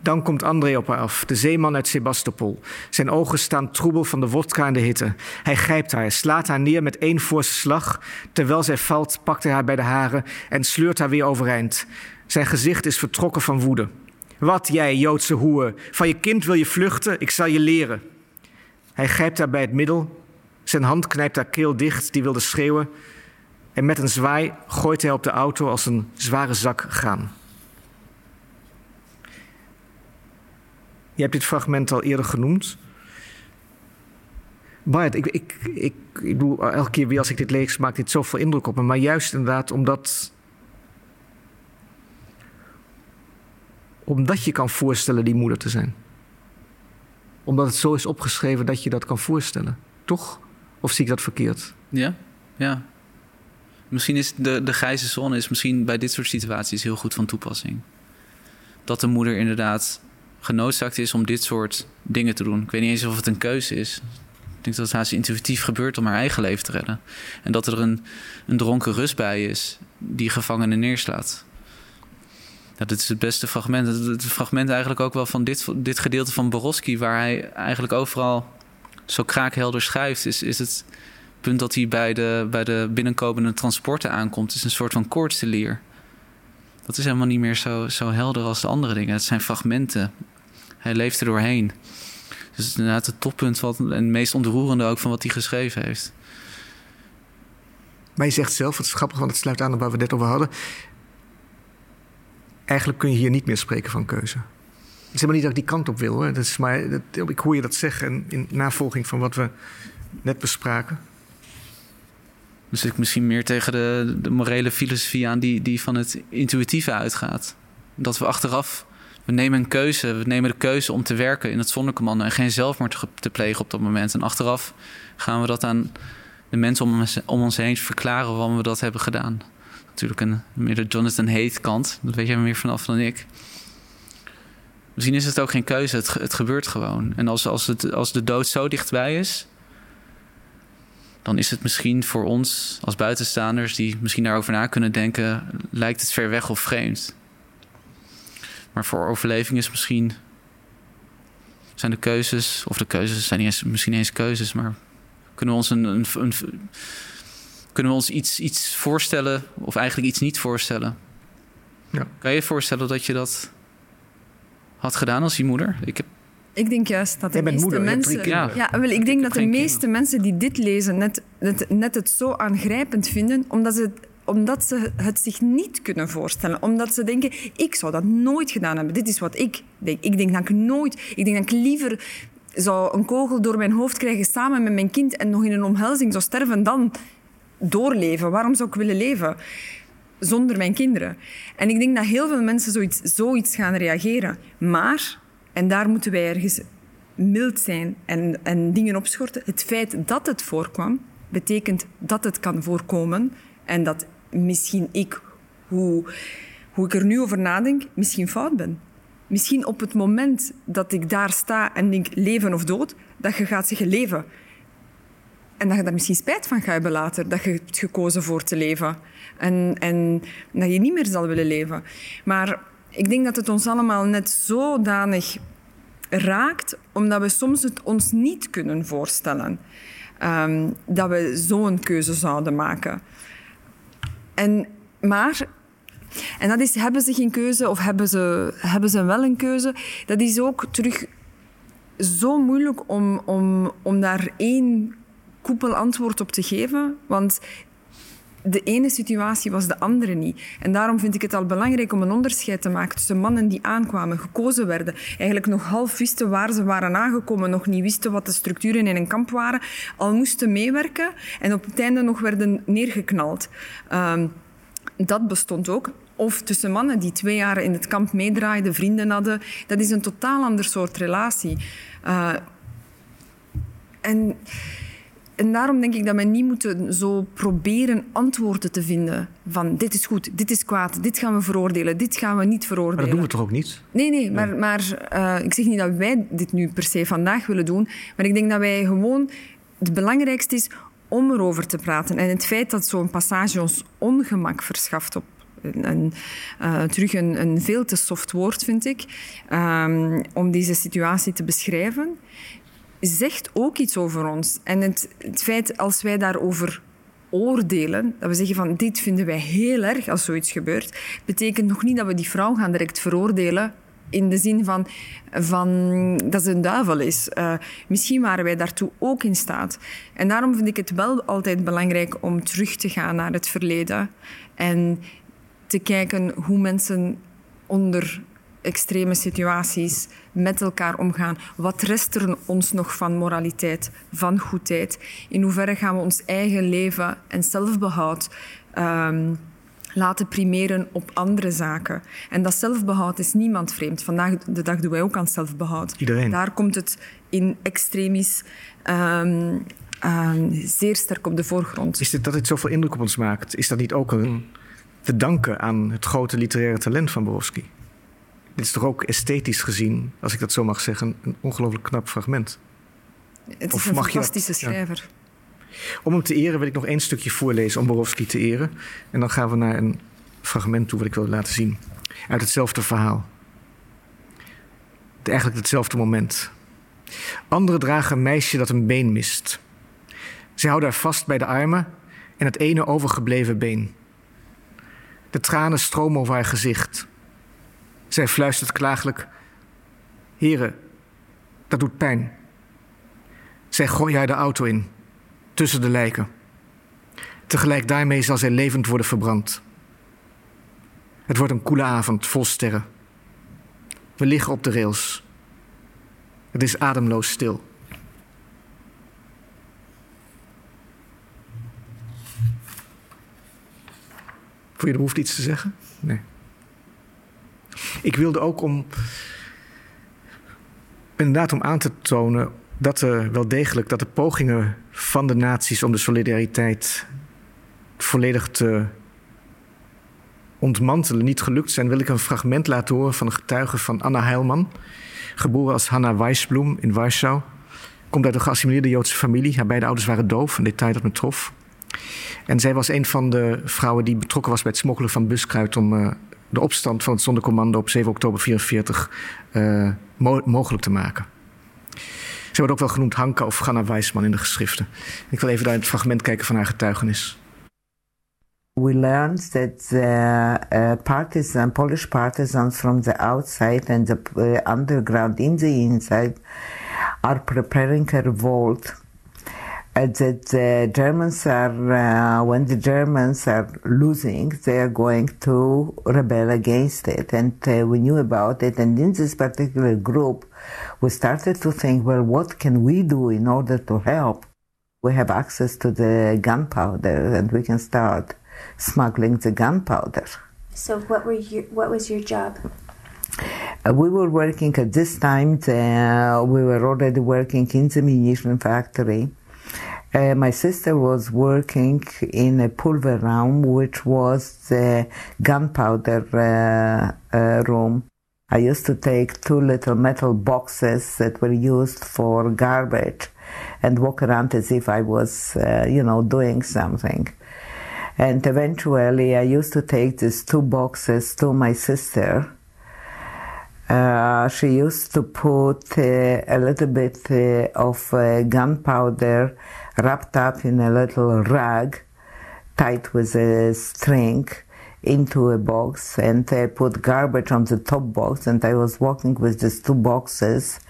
Dan komt André op haar af, de zeeman uit Sebastopol. Zijn ogen staan troebel van de wodka en de hitte. Hij grijpt haar, slaat haar neer met één forse slag. Terwijl zij valt, pakt hij haar bij de haren en sleurt haar weer overeind. Zijn gezicht is vertrokken van woede. Wat jij, Joodse hoer, van je kind wil je vluchten, ik zal je leren. Hij grijpt haar bij het middel, zijn hand knijpt haar keel dicht, die wilde schreeuwen. En met een zwaai gooit hij op de auto als een zware zak gaan. Je hebt dit fragment al eerder genoemd. Bart, ik, ik, ik, ik doe elke keer weer als ik dit lees, maakt dit zoveel indruk op me. Maar juist inderdaad omdat. Omdat je kan voorstellen die moeder te zijn. Omdat het zo is opgeschreven dat je dat kan voorstellen. Toch? Of zie ik dat verkeerd? Ja, ja. Misschien is de, de grijze zone is misschien bij dit soort situaties heel goed van toepassing. Dat de moeder inderdaad genoodzaakt is om dit soort dingen te doen. Ik weet niet eens of het een keuze is. Ik denk dat het haast intuïtief gebeurt om haar eigen leven te redden. En dat er een, een dronken rust bij is die gevangenen neerslaat. Dit is het beste fragment. Het, het fragment eigenlijk ook wel van dit, dit gedeelte van Borowski... waar hij eigenlijk overal zo kraakhelder schrijft... is, is het punt dat hij bij de, bij de binnenkomende transporten aankomt... is een soort van koortselier. Dat is helemaal niet meer zo, zo helder als de andere dingen. Het zijn fragmenten. Hij leeft er doorheen. Dus het is inderdaad het toppunt wat, en het meest ontroerende ook van wat hij geschreven heeft. Maar je zegt zelf, het is grappig, want het sluit aan op waar we het net over hadden. Eigenlijk kun je hier niet meer spreken van keuze. Het is helemaal niet dat ik die kant op wil. Dat is maar, dat, ik hoor je dat zeggen in navolging van wat we net bespraken. Dus ik misschien meer tegen de, de morele filosofie aan die, die van het intuïtieve uitgaat. Dat we achteraf, we nemen een keuze, we nemen de keuze om te werken in het zonnecommando en geen zelfmoord te plegen op dat moment. En achteraf gaan we dat aan de mensen om ons, om ons heen verklaren waarom we dat hebben gedaan. Natuurlijk een meer de Jonathan Haidt kant, dat weet jij meer vanaf dan ik. Misschien is het ook geen keuze, het, gebeurt gewoon. En als, als, het, als de dood zo dichtbij is, dan is het misschien voor ons als buitenstaanders die misschien daarover na kunnen denken, lijkt het ver weg of vreemd. Maar voor overleving is misschien zijn de keuzes, of de keuzes zijn niet eens, misschien eens keuzes, maar kunnen we ons een, een, kunnen we ons iets, iets voorstellen, of eigenlijk iets niet voorstellen? Ja. Kan je je voorstellen dat je dat had gedaan als je moeder? Ik heb ik denk juist dat de meeste moeder, mensen. Ja, ja wel, ik denk dat de meeste mensen die dit lezen net, net, net het zo aangrijpend vinden, omdat ze omdat ze het zich niet kunnen voorstellen. Omdat ze denken, ik zou dat nooit gedaan hebben. Dit is wat ik denk. Ik denk dat ik nooit... Ik denk dat ik liever zou een kogel door mijn hoofd krijgen samen met mijn kind en nog in een omhelzing zou sterven dan doorleven. Waarom zou ik willen leven? Zonder mijn kinderen. En ik denk dat heel veel mensen zoiets, zoiets gaan reageren. Maar en daar moeten wij ergens mild zijn en, en dingen opschorten. Het feit dat het voorkwam, betekent dat het kan voorkomen. En dat misschien ik, hoe, hoe ik er nu over nadenk, misschien fout ben. Misschien op het moment dat ik daar sta en denk leven of dood, dat je gaat zeggen leven. En dat je daar misschien spijt van gaat hebben later, dat je hebt gekozen voor te leven. En, en dat je niet meer zal willen leven. Maar ik denk dat het ons allemaal net zodanig raakt, omdat we soms het ons niet kunnen voorstellen um, dat we zo'n keuze zouden maken. En, maar, en dat is, hebben ze geen keuze of hebben ze, hebben ze wel een keuze? Dat is ook terug zo moeilijk om, om, om daar één koepelantwoord op te geven. Want de ene situatie was de andere niet. En daarom vind ik het al belangrijk om een onderscheid te maken tussen mannen die aankwamen, gekozen werden, eigenlijk nog half wisten waar ze waren aangekomen, nog niet wisten wat de structuren in een kamp waren, al moesten meewerken en op het einde nog werden neergeknald. Uh, dat bestond ook. Of tussen mannen die twee jaar in het kamp meedraaiden, vrienden hadden. Dat is een totaal ander soort relatie. Uh, en en daarom denk ik dat we niet moeten zo proberen antwoorden te vinden van dit is goed, dit is kwaad, dit gaan we veroordelen, dit gaan we niet veroordelen. Maar dat doen we toch ook niet? Nee, nee, maar, maar uh, ik zeg niet dat wij dit nu per se vandaag willen doen, maar ik denk dat wij gewoon, het belangrijkste is om erover te praten. En het feit dat zo'n passage ons ongemak verschaft op een, uh, terug een, een, veel te soft woord, vind ik, um, om deze situatie te beschrijven, zegt ook iets over ons. En het, het feit als wij daarover oordelen, dat we zeggen van dit vinden wij heel erg als zoiets gebeurt, betekent nog niet dat we die vrouw gaan direct veroordelen in de zin van, van dat ze een duivel is. Uh, misschien waren wij daartoe ook in staat. En daarom vind ik het wel altijd belangrijk om terug te gaan naar het verleden en te kijken hoe mensen onder extreme situaties met elkaar omgaan. Wat rest er ons nog van moraliteit, van goedheid? In hoeverre gaan we ons eigen leven en zelfbehoud um, laten primeren op andere zaken? En dat zelfbehoud is niemand vreemd. Vandaag de dag doen wij ook aan zelfbehoud. Iedereen. Daar komt het in extremis um, um, zeer sterk op de voorgrond. Is dit dat het zoveel indruk op ons maakt? Is dat niet ook een te danken aan het grote literaire talent van Borowski? Dit is toch ook esthetisch gezien, als ik dat zo mag zeggen, een ongelooflijk knap fragment. Het is een fantastische schrijver. Om hem te eren wil ik nog één stukje voorlezen om Borowski te eren. En dan gaan we naar een fragment toe wat ik wil laten zien. Uit hetzelfde verhaal. Eigenlijk hetzelfde moment. Anderen dragen een meisje dat een been mist. Ze houden haar vast bij de armen en het ene overgebleven been. De tranen stromen over haar gezicht. Zij fluistert klagelijk: Heren, dat doet pijn. Zij gooien haar de auto in, tussen de lijken. Tegelijk daarmee zal zij levend worden verbrand. Het wordt een koele avond vol sterren. We liggen op de rails. Het is ademloos stil. Voel je de behoefte iets te zeggen? Nee. Ik wilde ook om. Inderdaad, om aan te tonen dat er wel degelijk dat de pogingen van de naties om de solidariteit volledig te ontmantelen niet gelukt zijn, wil ik een fragment laten horen van een getuige van Anna Heilman, geboren als Hanna Weisblum in Warschau. Komt uit een geassimileerde Joodse familie. Haar beide ouders waren doof, een detail dat me trof. En zij was een van de vrouwen die betrokken was bij het smokkelen van buskruid om uh, de opstand van het zondercommando op 7 oktober 1944 uh, mo mogelijk te maken. Ze wordt ook wel genoemd Hanka of Ganna Weisman in de geschriften. Ik wil even naar het fragment kijken van haar getuigenis. We learned that the uh, partisan, Polish partisans from the outside and the uh, underground in the inside are preparing a revolt that the Germans are, uh, when the Germans are losing, they are going to rebel against it. And uh, we knew about it. And in this particular group, we started to think, well, what can we do in order to help? We have access to the gunpowder and we can start smuggling the gunpowder. So what were your, what was your job? Uh, we were working at this time, the, we were already working in the munition factory uh, my sister was working in a pulver room, which was the gunpowder uh, uh, room. I used to take two little metal boxes that were used for garbage and walk around as if I was, uh, you know, doing something. And eventually, I used to take these two boxes to my sister. Uh, she used to put uh, a little bit uh, of uh, gunpowder wrapped up in a little rag tied with a string into a box and I put garbage on the top box and I was walking with these two boxes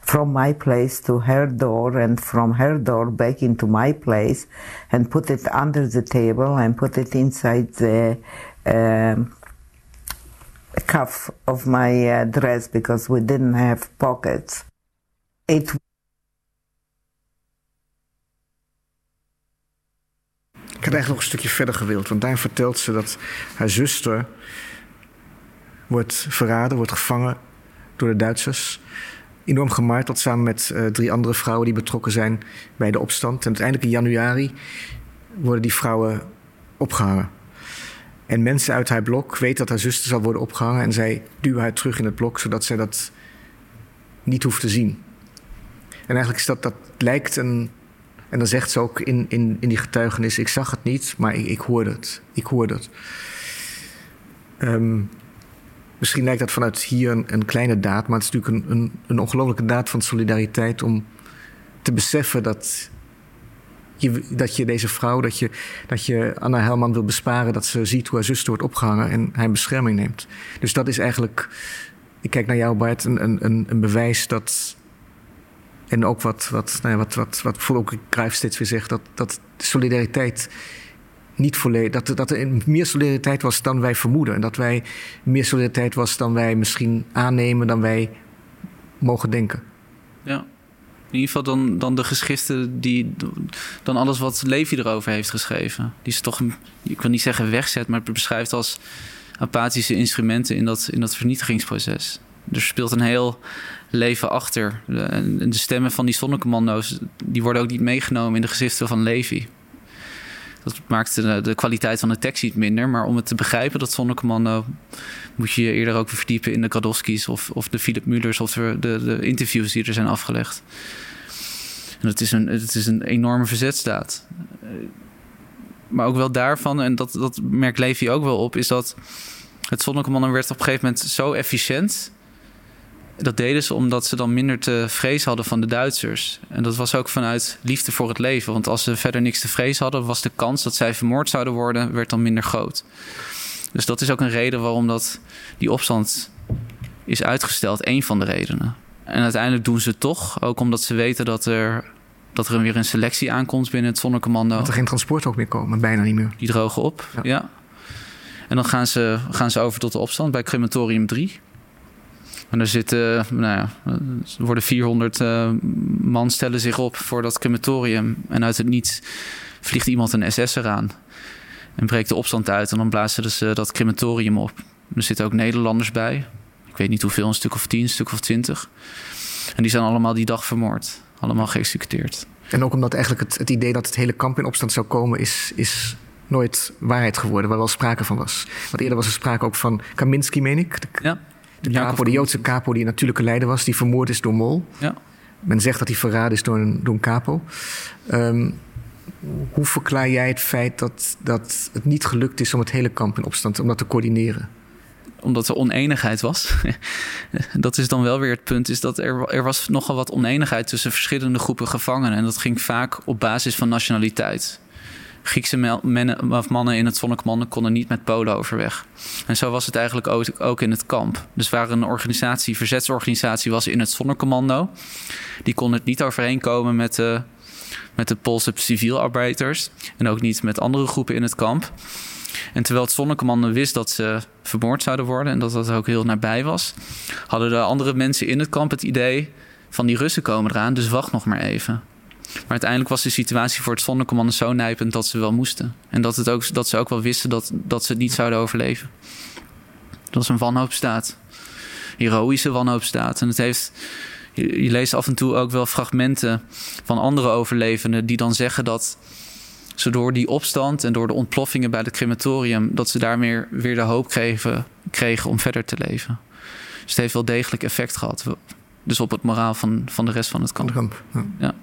from my place to her door and from her door back into my place and put it under the table and put it inside the um, cuff of my uh, dress because we didn't have pockets. It Ik had eigenlijk nog een stukje verder gewild, want daar vertelt ze dat haar zuster wordt verraden, wordt gevangen door de Duitsers. Enorm gemarteld samen met uh, drie andere vrouwen die betrokken zijn bij de opstand. En uiteindelijk in januari worden die vrouwen opgehangen. En mensen uit haar blok weten dat haar zuster zal worden opgehangen. En zij duwen haar terug in het blok, zodat zij dat niet hoeft te zien. En eigenlijk is dat, dat lijkt een En dan zegt ze ook in, in, in die getuigenis: Ik zag het niet, maar ik, ik hoorde het. Ik hoorde het. Um, misschien lijkt dat vanuit hier een, een, kleine daad, maar het is natuurlijk een, een, een ongelofelijke daad van solidariteit om te beseffen dat je, dat je deze vrouw, dat je, dat je Anna Helman wil besparen, dat ze ziet hoe haar zuster wordt opgehangen en hij bescherming neemt. Dus dat is eigenlijk, ik kijk naar jou Bart, een, een, een bewijs dat. En ook wat, wat, nou ja, wat, wat, wat voor ook steeds weer zegt, dat, dat solidariteit niet volledig. Dat, dat er meer solidariteit was dan wij vermoeden. En dat wij meer solidariteit was dan wij misschien aannemen, dan wij mogen denken. Ja. In ieder geval dan, dan de geschriften die. dan alles wat Levi erover heeft geschreven. Die is toch, ik wil niet zeggen wegzet, maar beschrijft als apathische instrumenten in dat, in dat vernietigingsproces. Er speelt een heel leven achter. De, de stemmen van die zonnecommando's die worden ook niet meegenomen in de geschriften van Levi. Dat maakt de, de, kwaliteit van de tekst niet minder. Maar om het te begrijpen, dat zonnecommando, moet je je eerder ook verdiepen in de Kradowski's of, of de Philip Mullers of de, de, de, interviews die er zijn afgelegd. En het is een, het is een enorme verzetstaat. Maar ook wel daarvan, en dat, dat merkt Levi ook wel op, is dat het zonnecommando werd op een gegeven moment zo efficiënt dat deden ze omdat ze dan minder te vrees hadden van de Duitsers. En dat was ook vanuit liefde voor het leven. Want als ze verder niks te vrees hadden, was de kans dat zij vermoord zouden worden, werd dan minder groot. Dus dat is ook een reden waarom dat, die opstand is uitgesteld. Een van de redenen. En uiteindelijk doen ze het toch. Ook omdat ze weten dat er, dat er weer een selectie aankomt binnen het zonnecommando. Dat er geen transport ook meer komen, bijna niet meer. Die drogen op, ja. ja. En dan gaan ze, gaan ze over tot de opstand bij crematorium 3. En er zitten, nou ja, er worden 400 uh, man stellen zich op voor dat crematorium. En uit het niets vliegt iemand een SS eraan. En breekt de opstand uit. En dan blazen ze dat crematorium op. Er zitten ook Nederlanders bij. Ik weet niet hoeveel, een stuk of tien, een stuk of twintig. En die zijn allemaal die dag vermoord. Allemaal geëxecuteerd. En ook omdat eigenlijk het, het idee dat het hele kamp in opstand zou komen, is, is nooit waarheid geworden, waar wel sprake van was. Want eerder was er sprake ook van Kaminski, meen ik. ja. De, capo, de Joodse capo die natuurlijke leider was, die vermoord is door Mol. Ja. Men zegt dat hij verraden is door een, door een capo. Um, hoe verklaar jij het feit dat, dat het niet gelukt is om het hele kamp in opstand om dat te coördineren? Omdat er oneenigheid was. *laughs* dat is dan wel weer het punt, is dat er, er was nogal wat oneenigheid tussen verschillende groepen gevangenen. En dat ging vaak op basis van nationaliteit. Griekse mannen, of mannen in het Zonnecommando konden niet met Polen overweg. En zo was het eigenlijk ook, in het kamp. Dus waar een organisatie, verzetsorganisatie was in het Zonnecommando, die kon het niet overeenkomen met de, met de Poolse civielarbeiders en ook niet met andere groepen in het kamp. En terwijl het Zonnecommando wist dat ze vermoord zouden worden en dat dat ook heel nabij was, hadden de andere mensen in het kamp het idee van die Russen komen eraan, dus wacht nog maar even. Maar uiteindelijk was de situatie voor het zonnecommando zo nijpend dat ze wel moesten. En dat, het ook, dat ze ook wel wisten dat, dat ze het niet zouden overleven. Dat is een wanhoopstaat. Heroïsche wanhoopstaat. En het heeft. Je, je leest af en toe ook wel fragmenten van andere overlevenden die dan zeggen dat ze door die opstand en door de ontploffingen bij het crematorium, dat ze daarmee weer de hoop kregen, kregen om verder te leven. Dus het heeft wel degelijk effect gehad. Dus op het moraal van, van de rest van het kamp. kamp ja.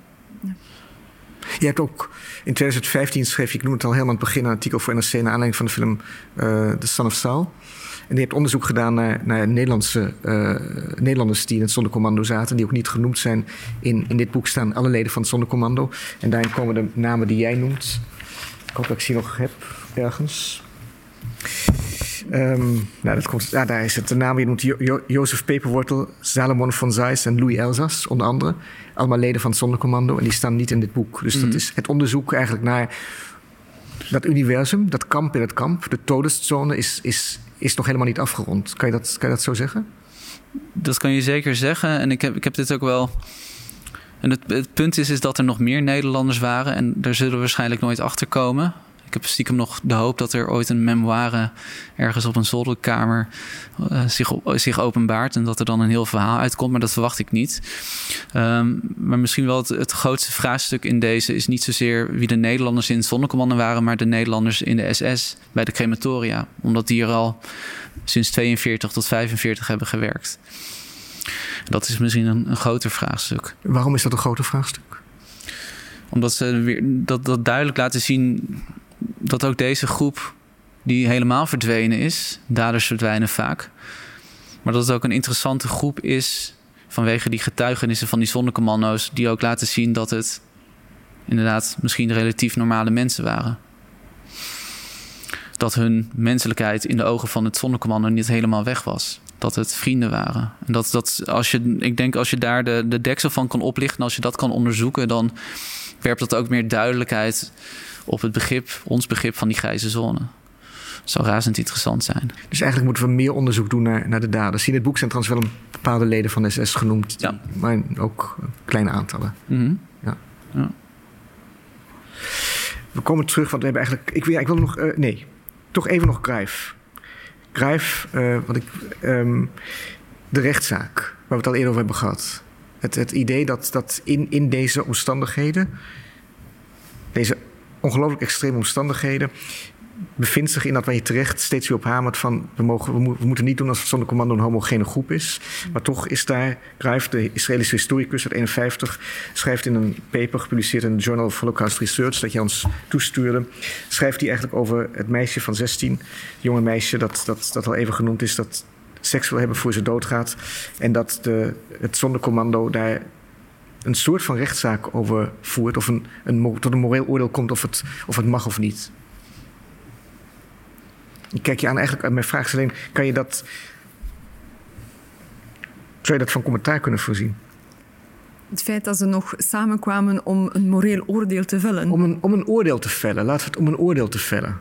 Je hebt ook in 2015 schreef je, ik noem het al helemaal aan het begin, een artikel voor NRC naar aanleiding van de film uh, The Son of Saul. En je hebt onderzoek gedaan naar, naar Nederlandse, uh, Nederlanders die in het zondercommando zaten, die ook niet genoemd zijn. In, in dit boek staan alle leden van het zondercommando. En daarin komen de namen die jij noemt. Ik hoop dat ik ze nog heb ergens. Um, nou, dat komt, ja, daar is het. De naam, je noemt jo Jozef Peperwortel, Salomon van Zeiss en Louis Elzas, onder andere. Allemaal leden van het Zondercommando en die staan niet in dit boek. Dus dat mhm. is het onderzoek eigenlijk naar dat universum, dat kamp in het kamp, de todeszone, is, is, is nog helemaal niet afgerond. Kan je, dat, kan je dat zo zeggen? Dat kan je zeker zeggen. En ik heb, ik heb dit ook wel. En het, het punt is, is dat er nog meer Nederlanders waren. En daar zullen we waarschijnlijk nooit achter komen. Ik heb stiekem nog de hoop dat er ooit een memoire ergens op een zolderkamer uh, zich, zich openbaart. En dat er dan een heel verhaal uitkomt, maar dat verwacht ik niet. Um, maar misschien wel het, het, grootste vraagstuk in deze is niet zozeer wie de Nederlanders in het zonnecommando waren, maar de Nederlanders in de SS bij de crematoria. Omdat die er al sinds 42 tot 45 hebben gewerkt. Dat is misschien een, een groter vraagstuk. Waarom is dat een groter vraagstuk? Omdat ze weer dat, dat duidelijk laten zien dat ook deze groep die helemaal verdwenen is, daders verdwijnen vaak, maar dat het ook een interessante groep is vanwege die getuigenissen van die zonnecommando's, die ook laten zien dat het inderdaad misschien relatief normale mensen waren. Dat hun menselijkheid in de ogen van het zonnecommando niet helemaal weg was. Dat het vrienden waren. En dat, dat als je, ik denk als je daar de, de deksel van kan oplichten, als je dat kan onderzoeken, dan werpt dat ook meer duidelijkheid op het begrip, ons begrip van die grijze zone. Dat zou razend interessant zijn. Dus eigenlijk moeten we meer onderzoek doen naar, naar de daders. In het boek zijn trouwens wel een bepaalde leden van de SS genoemd, Ja. maar ook kleine aantallen. Mhm. Ja. Ja. We komen terug, want we hebben eigenlijk. Ik, wil- ja, ik wil nog. eh, nee, toch even nog Grijf. Grijf, eh, wat ik. ehm, de rechtszaak, waar we het al eerder over hebben gehad. Het, het idee dat, dat in, in deze omstandigheden. Deze ongelooflijk extreme omstandigheden. bevindt zich in dat waar je terecht steeds weer op hamert van. We, mogen, we, mo- we moeten niet doen alsof zonder commando een homogene groep is. Maar toch is daar. Grijf, de Israëlische historicus uit 51, schrijft in een paper gepubliceerd in het Journal of Holocaust Research. dat je ons toestuurde. schrijft hij eigenlijk over het meisje van 16. Het jonge meisje dat, dat, dat al even genoemd is. dat seks wil hebben voor ze doodgaat. En dat de, het zondercommando daar een soort van rechtszaak over voert. Of een, een, tot een moreel oordeel komt of het, of het mag of niet. Ik kijk je aan, eigenlijk, mijn vraag is alleen: kan je dat. Zou je dat van commentaar kunnen voorzien? Het feit dat ze nog samenkwamen om een moreel oordeel te vellen. Om een, om een oordeel te vellen, laten we het om een oordeel te vellen.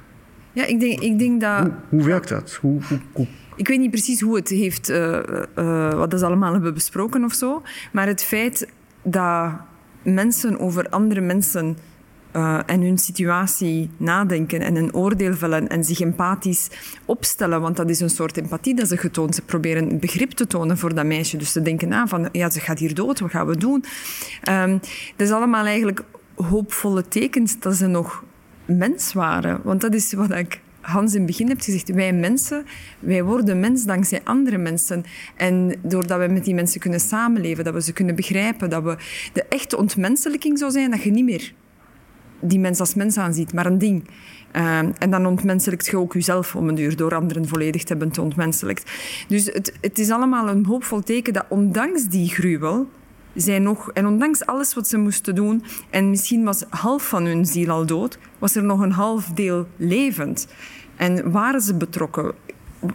Ja, ik denk, ik denk dat... Hoe, hoe werkt dat? Hoe, hoe, hoe- Ik weet niet precies hoe het heeft, eh, eh, wat ze allemaal hebben besproken of zo. Maar het feit dat mensen over andere mensen eh, en hun situatie nadenken en een oordeel vellen en zich empathisch opstellen, want dat is een soort empathie dat ze getoond. Ze proberen begrip te tonen voor dat meisje. Dus ze denken na van, ja, ze gaat hier dood, wat gaan we doen? Ehm, dat is allemaal eigenlijk hoopvolle tekens dat ze nog mens waren. Want dat is wat ik Hans in het begin heb gezegd. Wij mensen, wij worden mens dankzij andere mensen. En doordat we met die mensen kunnen samenleven, dat we ze kunnen begrijpen, dat we de echte ontmenselijking zou zijn, dat je niet meer die mens als mens aanziet, maar een ding. Uh, en dan ontmenselijkt je ook jezelf om een duur door anderen volledig te hebben te ontmenselijkt. Dus het, het is allemaal een hoopvol teken dat ondanks die gruwel, zij nog, en ondanks alles wat ze moesten doen, en misschien was half van hun ziel al dood, was er nog een half deel levend. En waren ze betrokken?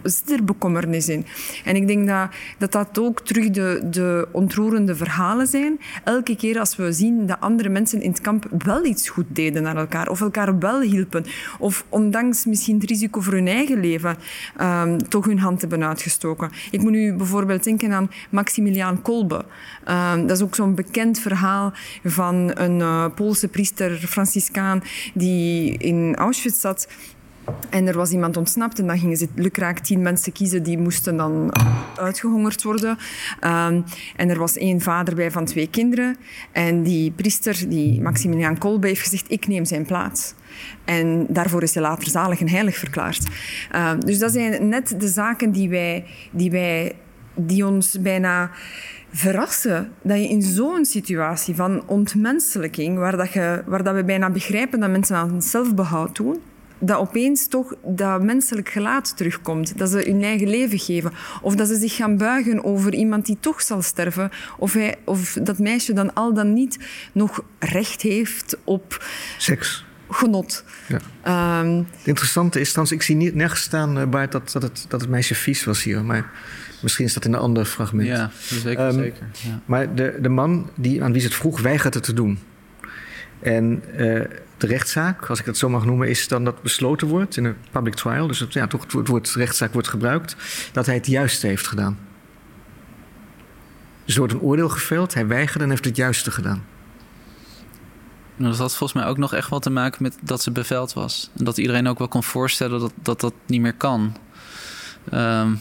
Zit er bekommernis in? En ik denk dat dat, dat ook terug de, de ontroerende verhalen zijn. Elke keer als we zien dat andere mensen in het kamp wel iets goed deden naar elkaar, of elkaar wel hielpen, of ondanks misschien het risico voor hun eigen leven, um, toch hun hand hebben uitgestoken. Ik moet nu bijvoorbeeld denken aan Maximiliaan Kolbe. Um, dat is ook zo'n bekend verhaal van een uh, Poolse priester, Franciscaan, die in Auschwitz zat. En er was iemand ontsnapt en dan gingen ze lukraak tien mensen kiezen die moesten dan uitgehongerd worden. Um, en er was één vader bij van twee kinderen. En die priester, die Maximiliaan Kolbe, heeft gezegd, ik neem zijn plaats. En daarvoor is hij later zalig en heilig verklaard. Um, dus dat zijn net de zaken die, wij, die, wij, die ons bijna verrassen dat je in zo'n situatie van ontmenselijking, waar, dat je, waar dat we bijna begrijpen dat mensen aan zelfbehoud doen, dat opeens toch dat menselijk gelaat terugkomt. Dat ze hun eigen leven geven. Of dat ze zich gaan buigen over iemand die toch zal sterven. Of, hij, of dat meisje dan al dan niet nog recht heeft op... Seks. Genot. Ja. Um, het interessante is, trouwens, ik zie niet, nergens staan, uh, Bart, dat, dat, het, dat het meisje vies was hier. Maar misschien is dat in een ander fragment. Ja, zeker. Um, zeker ja. Maar de, de man die, aan wie ze het vroeg, weigert het te doen. En uh, de rechtszaak, als ik dat zo mag noemen, is dan dat besloten wordt in een public trial. Dus het, ja, toch het woord rechtszaak wordt gebruikt. Dat hij het juiste heeft gedaan. Dus er wordt een oordeel geveld, hij weigerde en heeft het juiste gedaan. Nou, dat had volgens mij ook nog echt wat te maken met dat ze beveld was. En dat iedereen ook wel kon voorstellen dat dat, dat niet meer kan. Um,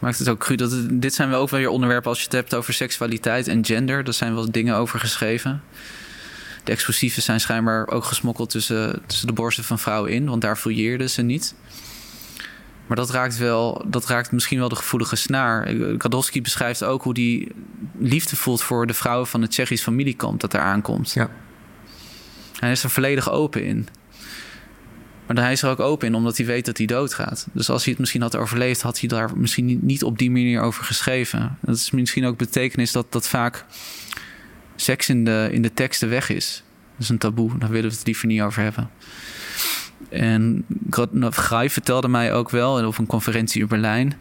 maakt het ook cru. Dat dit zijn wel ook wel weer onderwerpen als je het hebt over seksualiteit en gender. Daar zijn wel dingen over geschreven. De explosieven zijn schijnbaar ook gesmokkeld tussen, tussen de borsten van vrouwen in, want daar fouilleerden ze niet. Maar dat raakt, wel, dat raakt misschien wel de gevoelige snaar. Kadowski beschrijft ook hoe hij liefde voelt voor de vrouwen van het Tsjechisch familiekamp dat daar aankomt. Ja. Hij is er volledig open in. Maar hij is er ook open in omdat hij weet dat hij doodgaat. Dus als hij het misschien had overleefd, had hij daar misschien niet op die manier over geschreven. Dat is misschien ook betekenis dat, dat vaak seks in de, in de teksten weg is. Dat is een taboe, daar willen we het liever niet over hebben. En Grai vertelde mij ook wel op een conferentie in Berlijn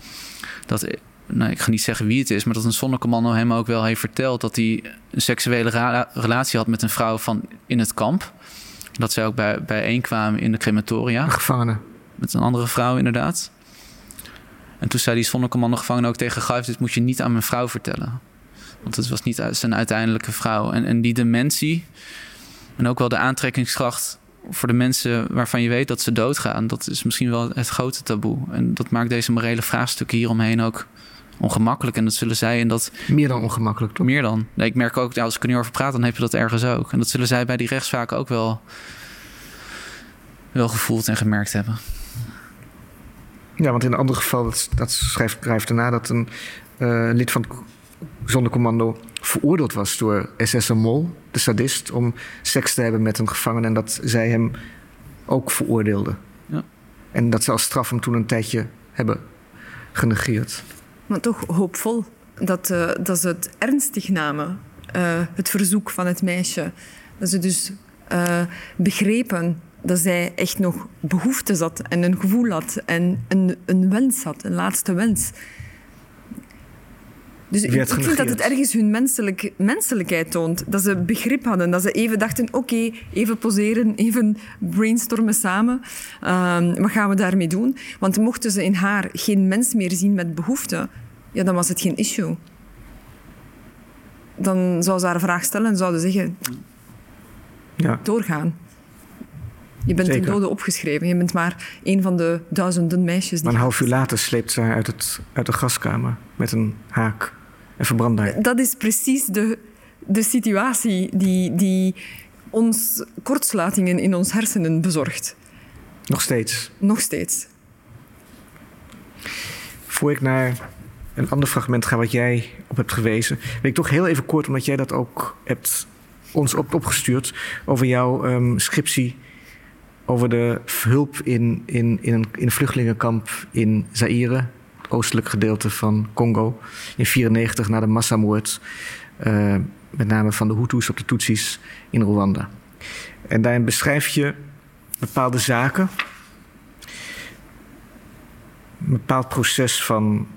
dat, nou, ik ga niet zeggen wie het is, maar dat een zonnecommando hem ook wel heeft verteld dat hij een seksuele relatie had met een vrouw van in het kamp. Dat zij ook bij, bijeenkwamen in de crematoria. Een gevangene. Met een andere vrouw, inderdaad. En toen zei die zonnecommando gevangene ook tegen Guif... dit moet je niet aan mijn vrouw vertellen. Want het was niet zijn uiteindelijke vrouw. En, en die dementie en ook wel de aantrekkingskracht voor de mensen waarvan je weet dat ze doodgaan, dat is misschien wel het grote taboe. En dat maakt deze morele vraagstukken hieromheen ook ongemakkelijk. En dat zullen zij en dat. Meer dan ongemakkelijk, toch? Meer dan. Nee, ik merk ook, als ik er nu over praat, dan heb je dat ergens ook. En dat zullen zij bij die rechtszaken ook wel, wel gevoeld en gemerkt hebben. Ja, want in een ander geval, dat, dat schrijft, daarna dat een uh, lid van het zondercommando veroordeeld was door SS Mol, de sadist, om seks te hebben met een gevangene en dat zij hem ook veroordeelde. Ja. En dat ze als straf hem toen een tijdje hebben genegeerd. Maar toch hoopvol dat, uh, dat ze het ernstig namen, uh, het verzoek van het meisje. Dat ze dus uh, begrepen dat zij echt nog behoefte zat en een gevoel had en een, een wens had, een laatste wens. Dus ik, ik vind dat het ergens hun menselijk, menselijkheid toont. Dat ze begrip hadden. Dat ze even dachten, oké, even poseren, even brainstormen samen. Um, wat gaan we daarmee doen? Want mochten ze in haar geen mens meer zien met behoeften, ja, dan was het geen issue. Dan zou ze haar vraag stellen en zouden zeggen... Ja. Doorgaan. Je bent Zeker. ten dode opgeschreven. Je bent maar een van de duizenden meisjes die... Maar een half uur later sleept ze uit, het, uit de gaskamer met een haak en verbrandt daar. Dat is precies de, de situatie die, die ons kortsluitingen in ons hersenen bezorgt. Nog steeds? Nog steeds. Voor ik naar een ander fragment ga wat jij op hebt gewezen... wil ik toch heel even kort, omdat jij dat ook hebt ons op, opgestuurd... over jouw um, scriptie over de hulp in, in, in, een, in een vluchtelingenkamp in Zaire, oostelijk gedeelte van Congo, in 1994 na de massamoord, uh, met name van de Hutus op de Tutsis in Rwanda. En daarin beschrijf je bepaalde zaken, een bepaald proces van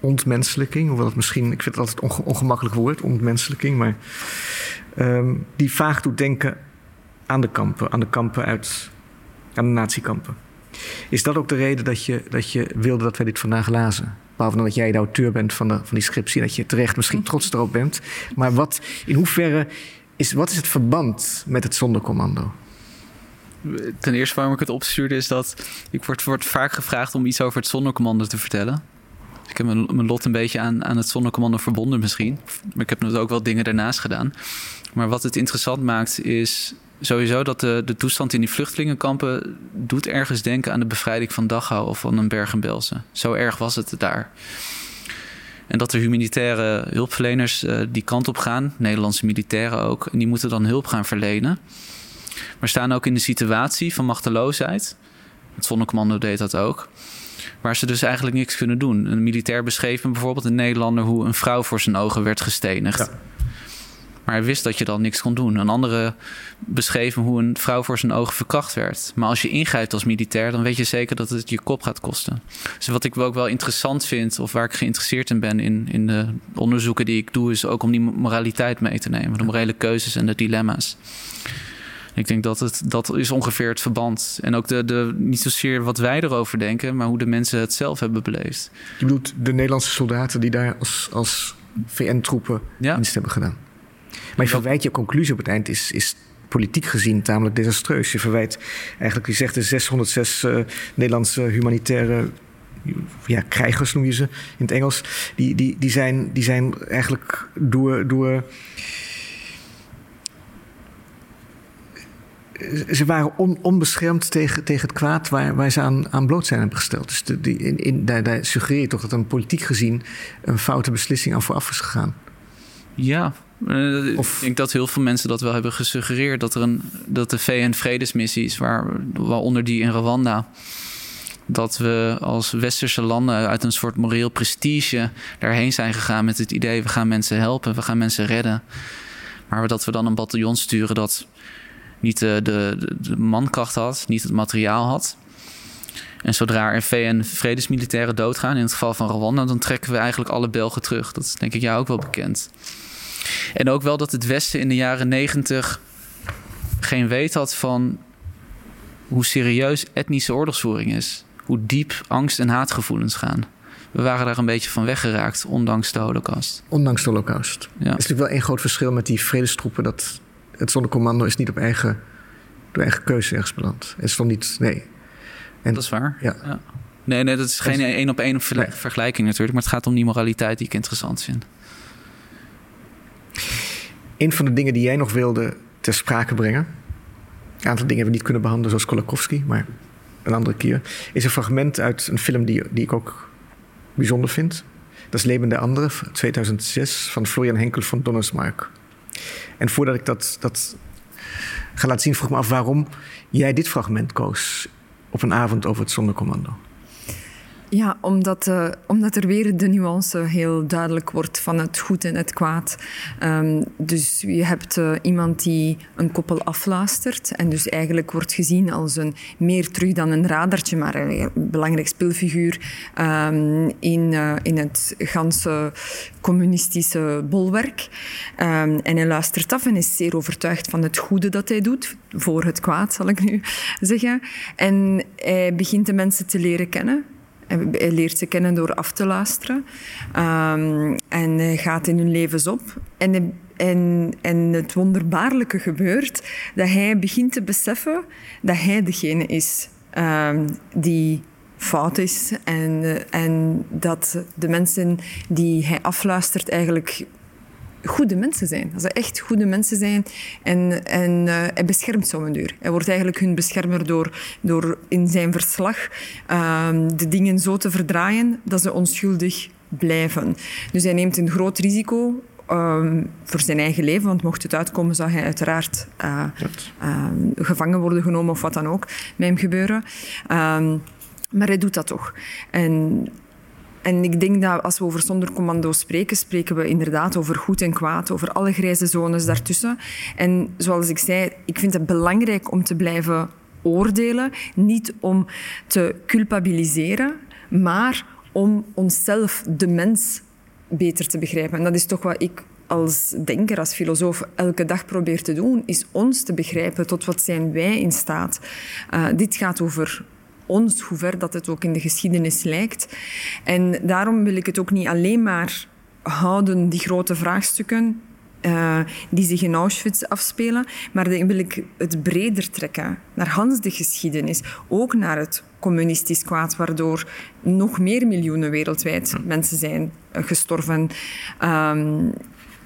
ontmenselijking, hoewel het misschien, ik vind het altijd een ongemakkelijk woord, ontmenselijking, maar um, die vaag doet denken aan de kampen, aan de kampen uit aan de natiekampen. Is dat ook de reden dat je, dat je wilde dat wij dit vandaag lazen? Behalve dat jij de auteur bent van, de, van die scriptie, dat je terecht misschien trots erop bent. Maar wat, in hoeverre is, wat is het verband met het zondercommando? Ten eerste waarom ik het opstuurde is dat ik word, word vaak gevraagd om iets over het zondercommando te vertellen. Dus ik heb mijn, mijn lot een beetje aan, aan het zondercommando verbonden misschien. Maar ik heb natuurlijk ook wel dingen daarnaast gedaan. Maar wat het interessant maakt is sowieso dat de, de toestand in die vluchtelingenkampen doet ergens denken aan de bevrijding van Dachau of van een Bergen-Belsen. Zo erg was het daar. En dat er humanitaire hulpverleners uh, die kant op gaan, Nederlandse militairen ook, en die moeten dan hulp gaan verlenen. Maar staan ook in de situatie van machteloosheid. Het zonnecommando deed dat ook. Waar ze dus eigenlijk niks kunnen doen. Een militair beschreef bijvoorbeeld een Nederlander hoe een vrouw voor zijn ogen werd gestenigd. Ja. Maar hij wist dat je dan niks kon doen. Een andere beschreef hoe een vrouw voor zijn ogen verkracht werd. Maar als je ingrijpt als militair, dan weet je zeker dat het je kop gaat kosten. Dus wat ik ook wel interessant vind, of waar ik geïnteresseerd in ben in, in de onderzoeken die ik doe, is ook om die moraliteit mee te nemen. De morele keuzes en de dilemma's. Ik denk dat het, dat is ongeveer het verband. En ook de, de, niet zozeer wat wij erover denken, maar hoe de mensen het zelf hebben beleefd. Je bedoelt de Nederlandse soldaten die daar als, als VN-troepen ja. dienst hebben gedaan? Maar je verwijt je conclusie op het eind is, is politiek gezien tamelijk desastreus. Je verwijt eigenlijk, je zegt de 606 uh, Nederlandse humanitaire ja, krijgers noem je ze in het Engels. Die, die, die, zijn, die zijn eigenlijk door, door ze waren on, onbeschermd tegen, tegen het kwaad waar, waar ze aan, aan bloot zijn hebben gesteld. Dus de, die, in, in, daar, daar suggereer je toch dat een politiek gezien een foute beslissing aan vooraf is gegaan. Ja, uh, of, ik denk dat heel veel mensen dat wel hebben gesuggereerd. Dat, er een, dat de VN-vredesmissies, waar, waaronder die in Rwanda, dat we als westerse landen uit een soort moreel prestige daarheen zijn gegaan met het idee: we gaan mensen helpen, we gaan mensen redden. Maar dat we dan een bataljon sturen dat niet de, de, de mankracht had, niet het materiaal had. En zodra er VN-vredesmilitairen doodgaan, in het geval van Rwanda, dan trekken we eigenlijk alle Belgen terug. Dat is denk ik jou ook wel bekend. En ook wel dat het Westen in de jaren negentig geen weet had van hoe serieus etnische oorlogsvoering is. Hoe diep angst en haatgevoelens gaan. We waren daar een beetje van weggeraakt, ondanks de holocaust. Ondanks de holocaust. Ja. Er is natuurlijk wel één groot verschil met die vredestroepen. Dat het zondercommando is niet op eigen, door eigen keuze ergens beland. Het stond niet, nee. En, dat is waar. Ja. ja. Nee, nee, dat is geen één op één vergelijking natuurlijk. Maar het gaat om die moraliteit die ik interessant vind. Een van de dingen die jij nog wilde ter sprake brengen. Een aantal dingen hebben we niet kunnen behandelen, zoals Kolakowski, maar een andere keer. Is een fragment uit een film die, die ik ook bijzonder vind. Dat is Leben der Andere, 2006, van Florian Henkel van Donnersmark. En voordat ik dat, dat ga laten zien, vroeg me af waarom jij dit fragment koos op een avond over het zondercommando. Ja, omdat, uh, omdat er weer de nuance heel duidelijk wordt van het goed en het kwaad. Um, dus je hebt uh, iemand die een koppel afluistert en dus eigenlijk wordt gezien als een meer terug dan een radertje, maar een belangrijk speelfiguur um, in, uh, in het ganse communistische bolwerk. Um, en hij luistert af en is zeer overtuigd van het goede dat hij doet, voor het kwaad zal ik nu zeggen. En hij begint de mensen te leren kennen. Hij leert ze kennen door af te luisteren. Um, en gaat in hun levens op. En, en, en het wonderbaarlijke gebeurt dat hij begint te beseffen dat hij degene is um, die fout is. En, en dat de mensen die hij afluistert eigenlijk goede mensen zijn. Dat ze echt goede mensen zijn. En, en uh, hij beschermt zo'n deur. Hij wordt eigenlijk hun beschermer door, door in zijn verslag uh, de dingen zo te verdraaien dat ze onschuldig blijven. Dus hij neemt een groot risico um, voor zijn eigen leven. Want mocht het uitkomen, zou hij uiteraard uh, uh, gevangen worden genomen of wat dan ook met hem gebeuren. Um, maar hij doet dat toch. En en ik denk dat als we over zondercommando spreken, spreken we inderdaad over goed en kwaad, over alle grijze zones daartussen. En zoals ik zei, ik vind het belangrijk om te blijven oordelen, niet om te culpabiliseren, maar om onszelf, de mens, beter te begrijpen. En dat is toch wat ik als denker, als filosoof, elke dag probeer te doen, is ons te begrijpen tot wat zijn wij in staat. Uh, dit gaat over ons, hoe ver dat het ook in de geschiedenis lijkt. En daarom wil ik het ook niet alleen maar houden, die grote vraagstukken, uh, die zich in Auschwitz afspelen, maar dan wil ik het breder trekken naar Hans de geschiedenis, ook naar het communistisch kwaad, waardoor nog meer miljoenen wereldwijd mensen zijn gestorven. Um,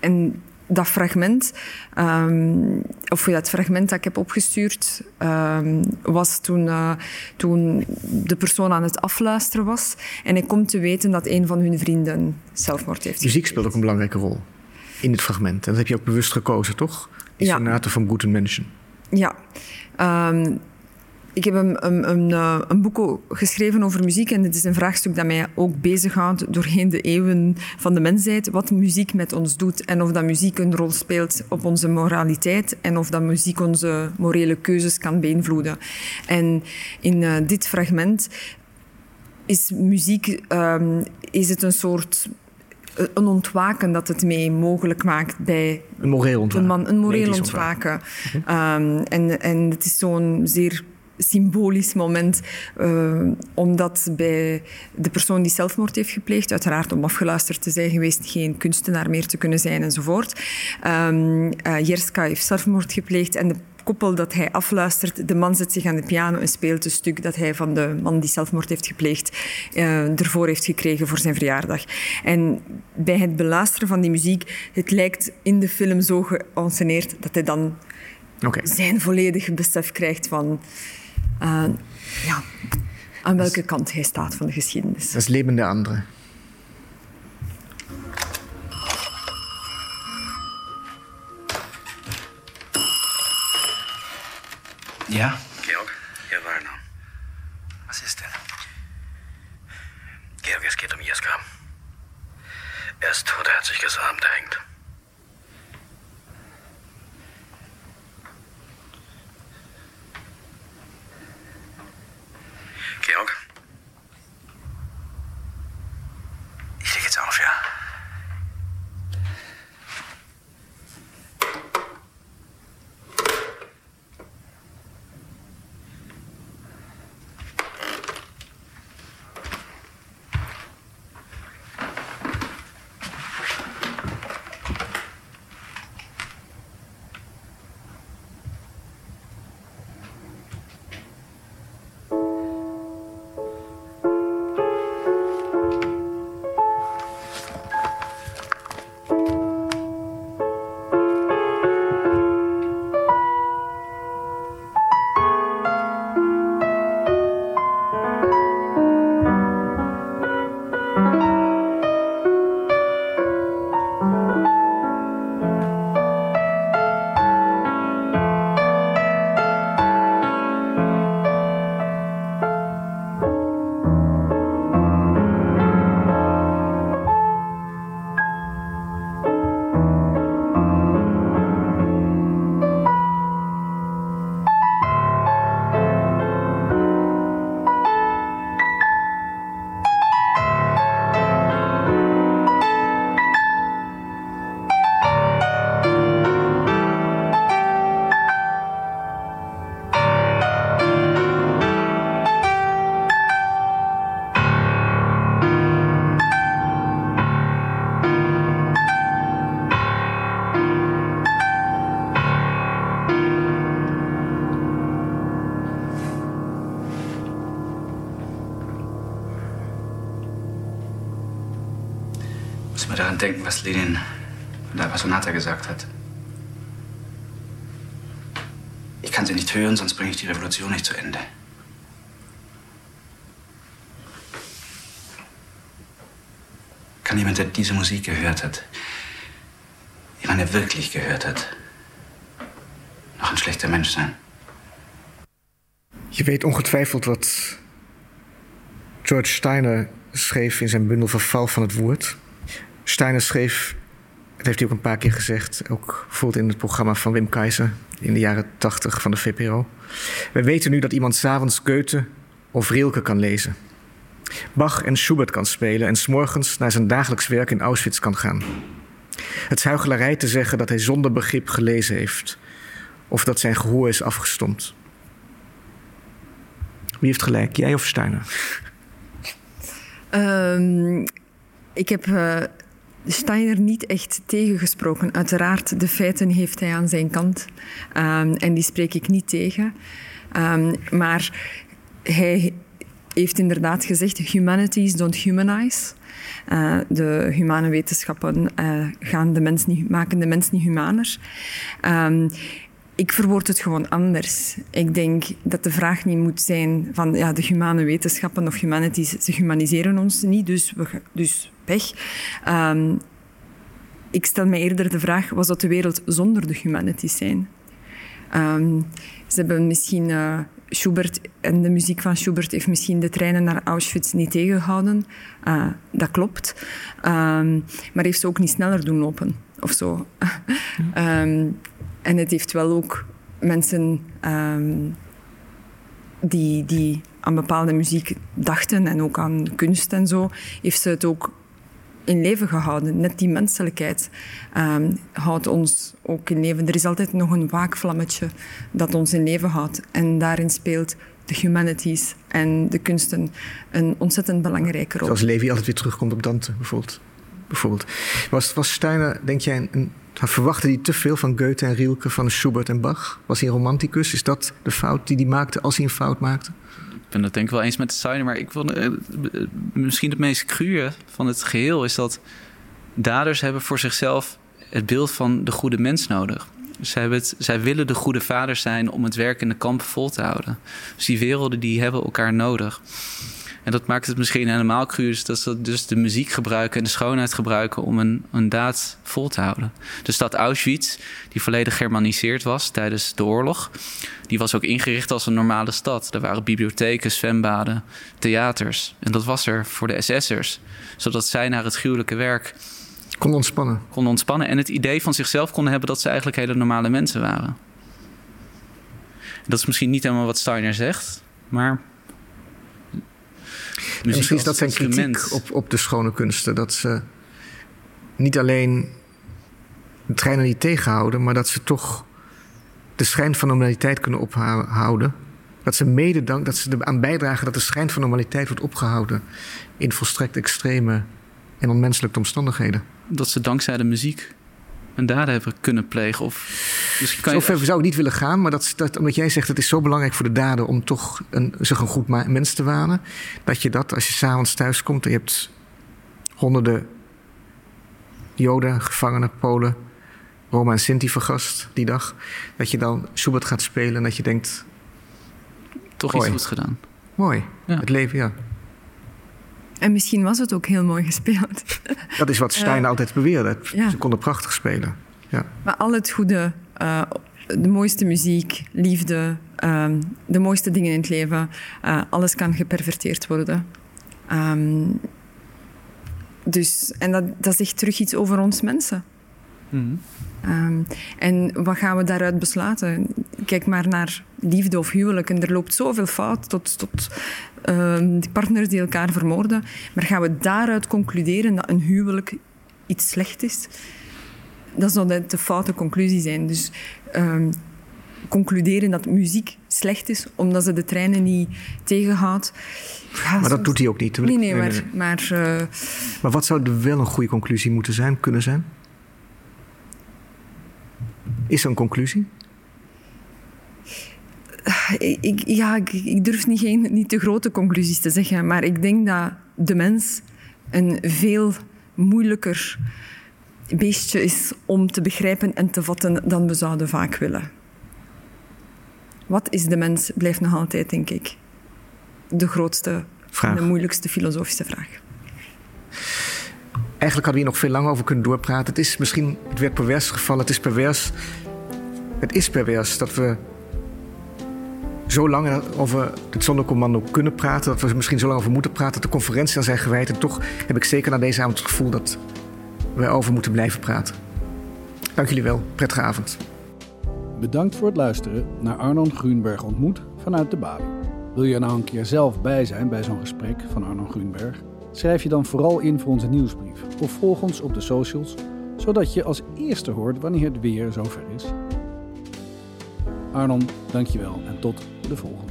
en dat fragment, um, of dat fragment dat ik heb opgestuurd, um, was toen, uh, toen de persoon aan het afluisteren was. En ik kom te weten dat een van hun vrienden zelfmoord heeft Muziek speelt ook een belangrijke rol in het fragment. En dat heb je ook bewust gekozen, toch? Die ja. van Guten Menschen. Ja. Um, ik heb een, een, een, eh, een, boek geschreven over muziek en het is een vraagstuk dat mij ook bezighoudt doorheen de eeuwen van de mensheid. Wat muziek met ons doet en of dat muziek een rol speelt op onze moraliteit en of dat muziek onze morele keuzes kan beïnvloeden. En in uh, dit fragment is muziek um, is het een soort eh, een ontwaken dat het mee mogelijk maakt bij een moreel ontwaken. Een, man, een moreel ontwaken. ontwaken. Um, en, en het is zo'n zeer symbolisch moment, uh, omdat bij de persoon die zelfmoord heeft gepleegd, uiteraard om afgeluisterd te zijn geweest, geen kunstenaar meer te kunnen zijn enzovoort. Um, uh, Jerska heeft zelfmoord gepleegd en de koppel dat hij afluistert. De man zet zich aan de piano en speelt een stuk dat hij van de man die zelfmoord heeft gepleegd uh, ervoor heeft gekregen voor zijn verjaardag. En bij het beluisteren van die muziek, het lijkt in de film zo geanceneerd dat hij dan zijn volledige besef krijgt van ja, aan welke kant hij staat van de geschiedenis. Dat is Leben der Andere. Ja? Georg, hier Werner. Was ist denn? Georg, es geht um Jeska. Er ist tot, er hat sich gesamt, er hängt. Georg. I det ja. Mal daran denken, was Lenin von der Appassionata gesagt hat. Ich kann sie nicht hören, sonst bringe ich die Revolution nicht zu Ende. Kann jemand, der diese Musik gehört hat, jemand, der wirklich gehört hat, noch ein schlechter Mensch sein? Je weet ongetwijfeld wat George Steiner schreef in zijn bundel Verval van het Woord. Steiner schreef, dat heeft hij ook een paar keer gezegd, ook bijvoorbeeld in het programma van Wim Keizer in de jaren 80 van de VPRO. We weten nu dat iemand s'avonds Goethe of Rilke kan lezen. Bach en Schubert kan spelen en s'morgens naar zijn dagelijks werk in Auschwitz kan gaan. Het is huichelarij te zeggen dat hij zonder begrip gelezen heeft of dat zijn gehoor is afgestompt. Wie heeft gelijk, jij of Steiner? Um, ik heb uh, Steiner niet echt tegengesproken. Uiteraard, de feiten heeft hij aan zijn kant. Um, en die spreek ik niet tegen. Um, maar hij heeft inderdaad gezegd: humanities don't humanize. Uh, de humane wetenschappen uh, gaan de mens niet, maken de mens niet humaner. Um, ik verwoord het gewoon anders. Ik denk dat de vraag niet moet zijn van ja, de humane wetenschappen of humanities, ze humaniseren ons niet, dus, we, dus Um, ik stel me eerder de vraag, was dat de wereld zonder de humanities zijn? Um, ze hebben misschien, uh, Schubert en de muziek van Schubert heeft misschien de treinen naar Auschwitz niet tegengehouden. Uh, dat klopt. Um, maar heeft ze ook niet sneller doen lopen of zo. *laughs* en het heeft wel ook mensen die, die aan bepaalde muziek dachten en ook aan kunst en zo, heeft ze het ook in leven gehouden. Net die menselijkheid um, houdt ons ook in leven. Er is altijd nog een waakvlammetje dat ons in leven houdt. En daarin speelt de humanities en de kunsten een ontzettend belangrijke rol. Zoals Levi altijd weer terugkomt op Dante, bijvoorbeeld. bijvoorbeeld. Was, was Steiner, denk jij, een, een verwachtte hij te veel van Goethe en Rilke, van Schubert en Bach? Was hij een romanticus? Is dat de fout die hij maakte als hij een fout maakte? Ben het denk ik wel eens met de maar ik vond uh, misschien het meest cruwe van het geheel is dat daders hebben voor zichzelf het beeld van de goede mens nodig. Zij, het, zij willen de goede vaders zijn om het werk in de kampen vol te houden. Dus die werelden die hebben elkaar nodig. En dat maakt het misschien helemaal cruus dat ze dus de muziek gebruiken en de schoonheid gebruiken om een, een daad vol te houden. De stad Auschwitz, die volledig germaniseerd was tijdens de oorlog, die was ook ingericht als een normale stad. Er waren bibliotheken, zwembaden, theaters. En dat was er voor de SS'ers, zodat zij naar het gruwelijke werk Kon ontspannen. konden ontspannen en het idee van zichzelf konden hebben dat ze eigenlijk hele normale mensen waren. Dat is misschien niet helemaal wat Steiner zegt, maar. En misschien is dat zijn kritiek op, op de schone kunsten. Dat ze niet alleen de treinen niet tegenhouden, maar dat ze toch de schijn van normaliteit kunnen ophouden. Dat ze mede dank, dat ze eraan bijdragen dat de schijn van normaliteit wordt opgehouden in volstrekt extreme en onmenselijke omstandigheden. Dat ze dankzij de muziek een daden hebben kunnen plegen. Of misschien kan je, Zover zou ik niet willen gaan, maar dat, dat, omdat jij zegt het is zo belangrijk voor de daden om toch een, zich een goed mens te wanen, dat je dat als je s'avonds thuis komt je hebt honderden Joden, gevangenen, Polen, Roma en Sinti vergast die dag, dat je dan Schubert gaat spelen en dat je denkt, toch mooi. iets goed gedaan. mooi, Ja. het leven, ja. En misschien was het ook heel mooi gespeeld. *laughs* Dat is wat Stein Ja. altijd beweerde. Ja. Ze konden prachtig spelen. Ja. Maar al het goede, eh, de mooiste muziek, liefde, ehm, de mooiste dingen in het leven, eh, alles kan geperverteerd worden. Ehm, dus, en dat, dat zegt terug iets over ons mensen. Ehm, en wat gaan we daaruit besluiten? Kijk maar naar liefde of huwelijk. En er loopt zoveel fout tot, tot ehm, die partners die elkaar vermoorden. Maar gaan we daaruit concluderen dat een huwelijk iets slecht is? Dat zou de, foute conclusie zijn. Dus ehm, concluderen dat muziek slecht is omdat ze de treinen niet tegenhoudt. Ja, Maar dat doet hij ook niet. Nee, nee, Nee, maar, nee, maar eh, Maar wat zou er wel een goede conclusie moeten zijn, kunnen zijn? Is er een conclusie? Ik, ja, ik, ik durf niet, geen, niet te grote conclusies te zeggen, maar ik denk dat de mens een veel moeilijker beestje is om te begrijpen en te vatten dan we zouden vaak willen. Wat is de mens, blijft nog altijd, denk ik, de grootste Vraag. de moeilijkste filosofische vraag. Eigenlijk hadden we hier nog veel langer over kunnen doorpraten. Het is misschien, het werd pervers gevallen, het is pervers. Het is pervers dat we zo lang over het zondercommando kunnen praten. Dat we er misschien zo lang over moeten praten. Dat de conferentie aan zijn gewijd. En toch heb ik zeker na deze avond het gevoel dat we over moeten blijven praten. Dank jullie wel. Prettige avond. Bedankt voor het luisteren naar Arnon Grunberg ontmoet vanuit de Bali. Wil je nou een keer zelf bij zijn bij zo'n gesprek van Arnon Grunberg? Schrijf je dan vooral in voor onze nieuwsbrief of volg ons op de socials, zodat je als eerste hoort wanneer het weer zover is. Arnon, dankjewel en tot de volgende.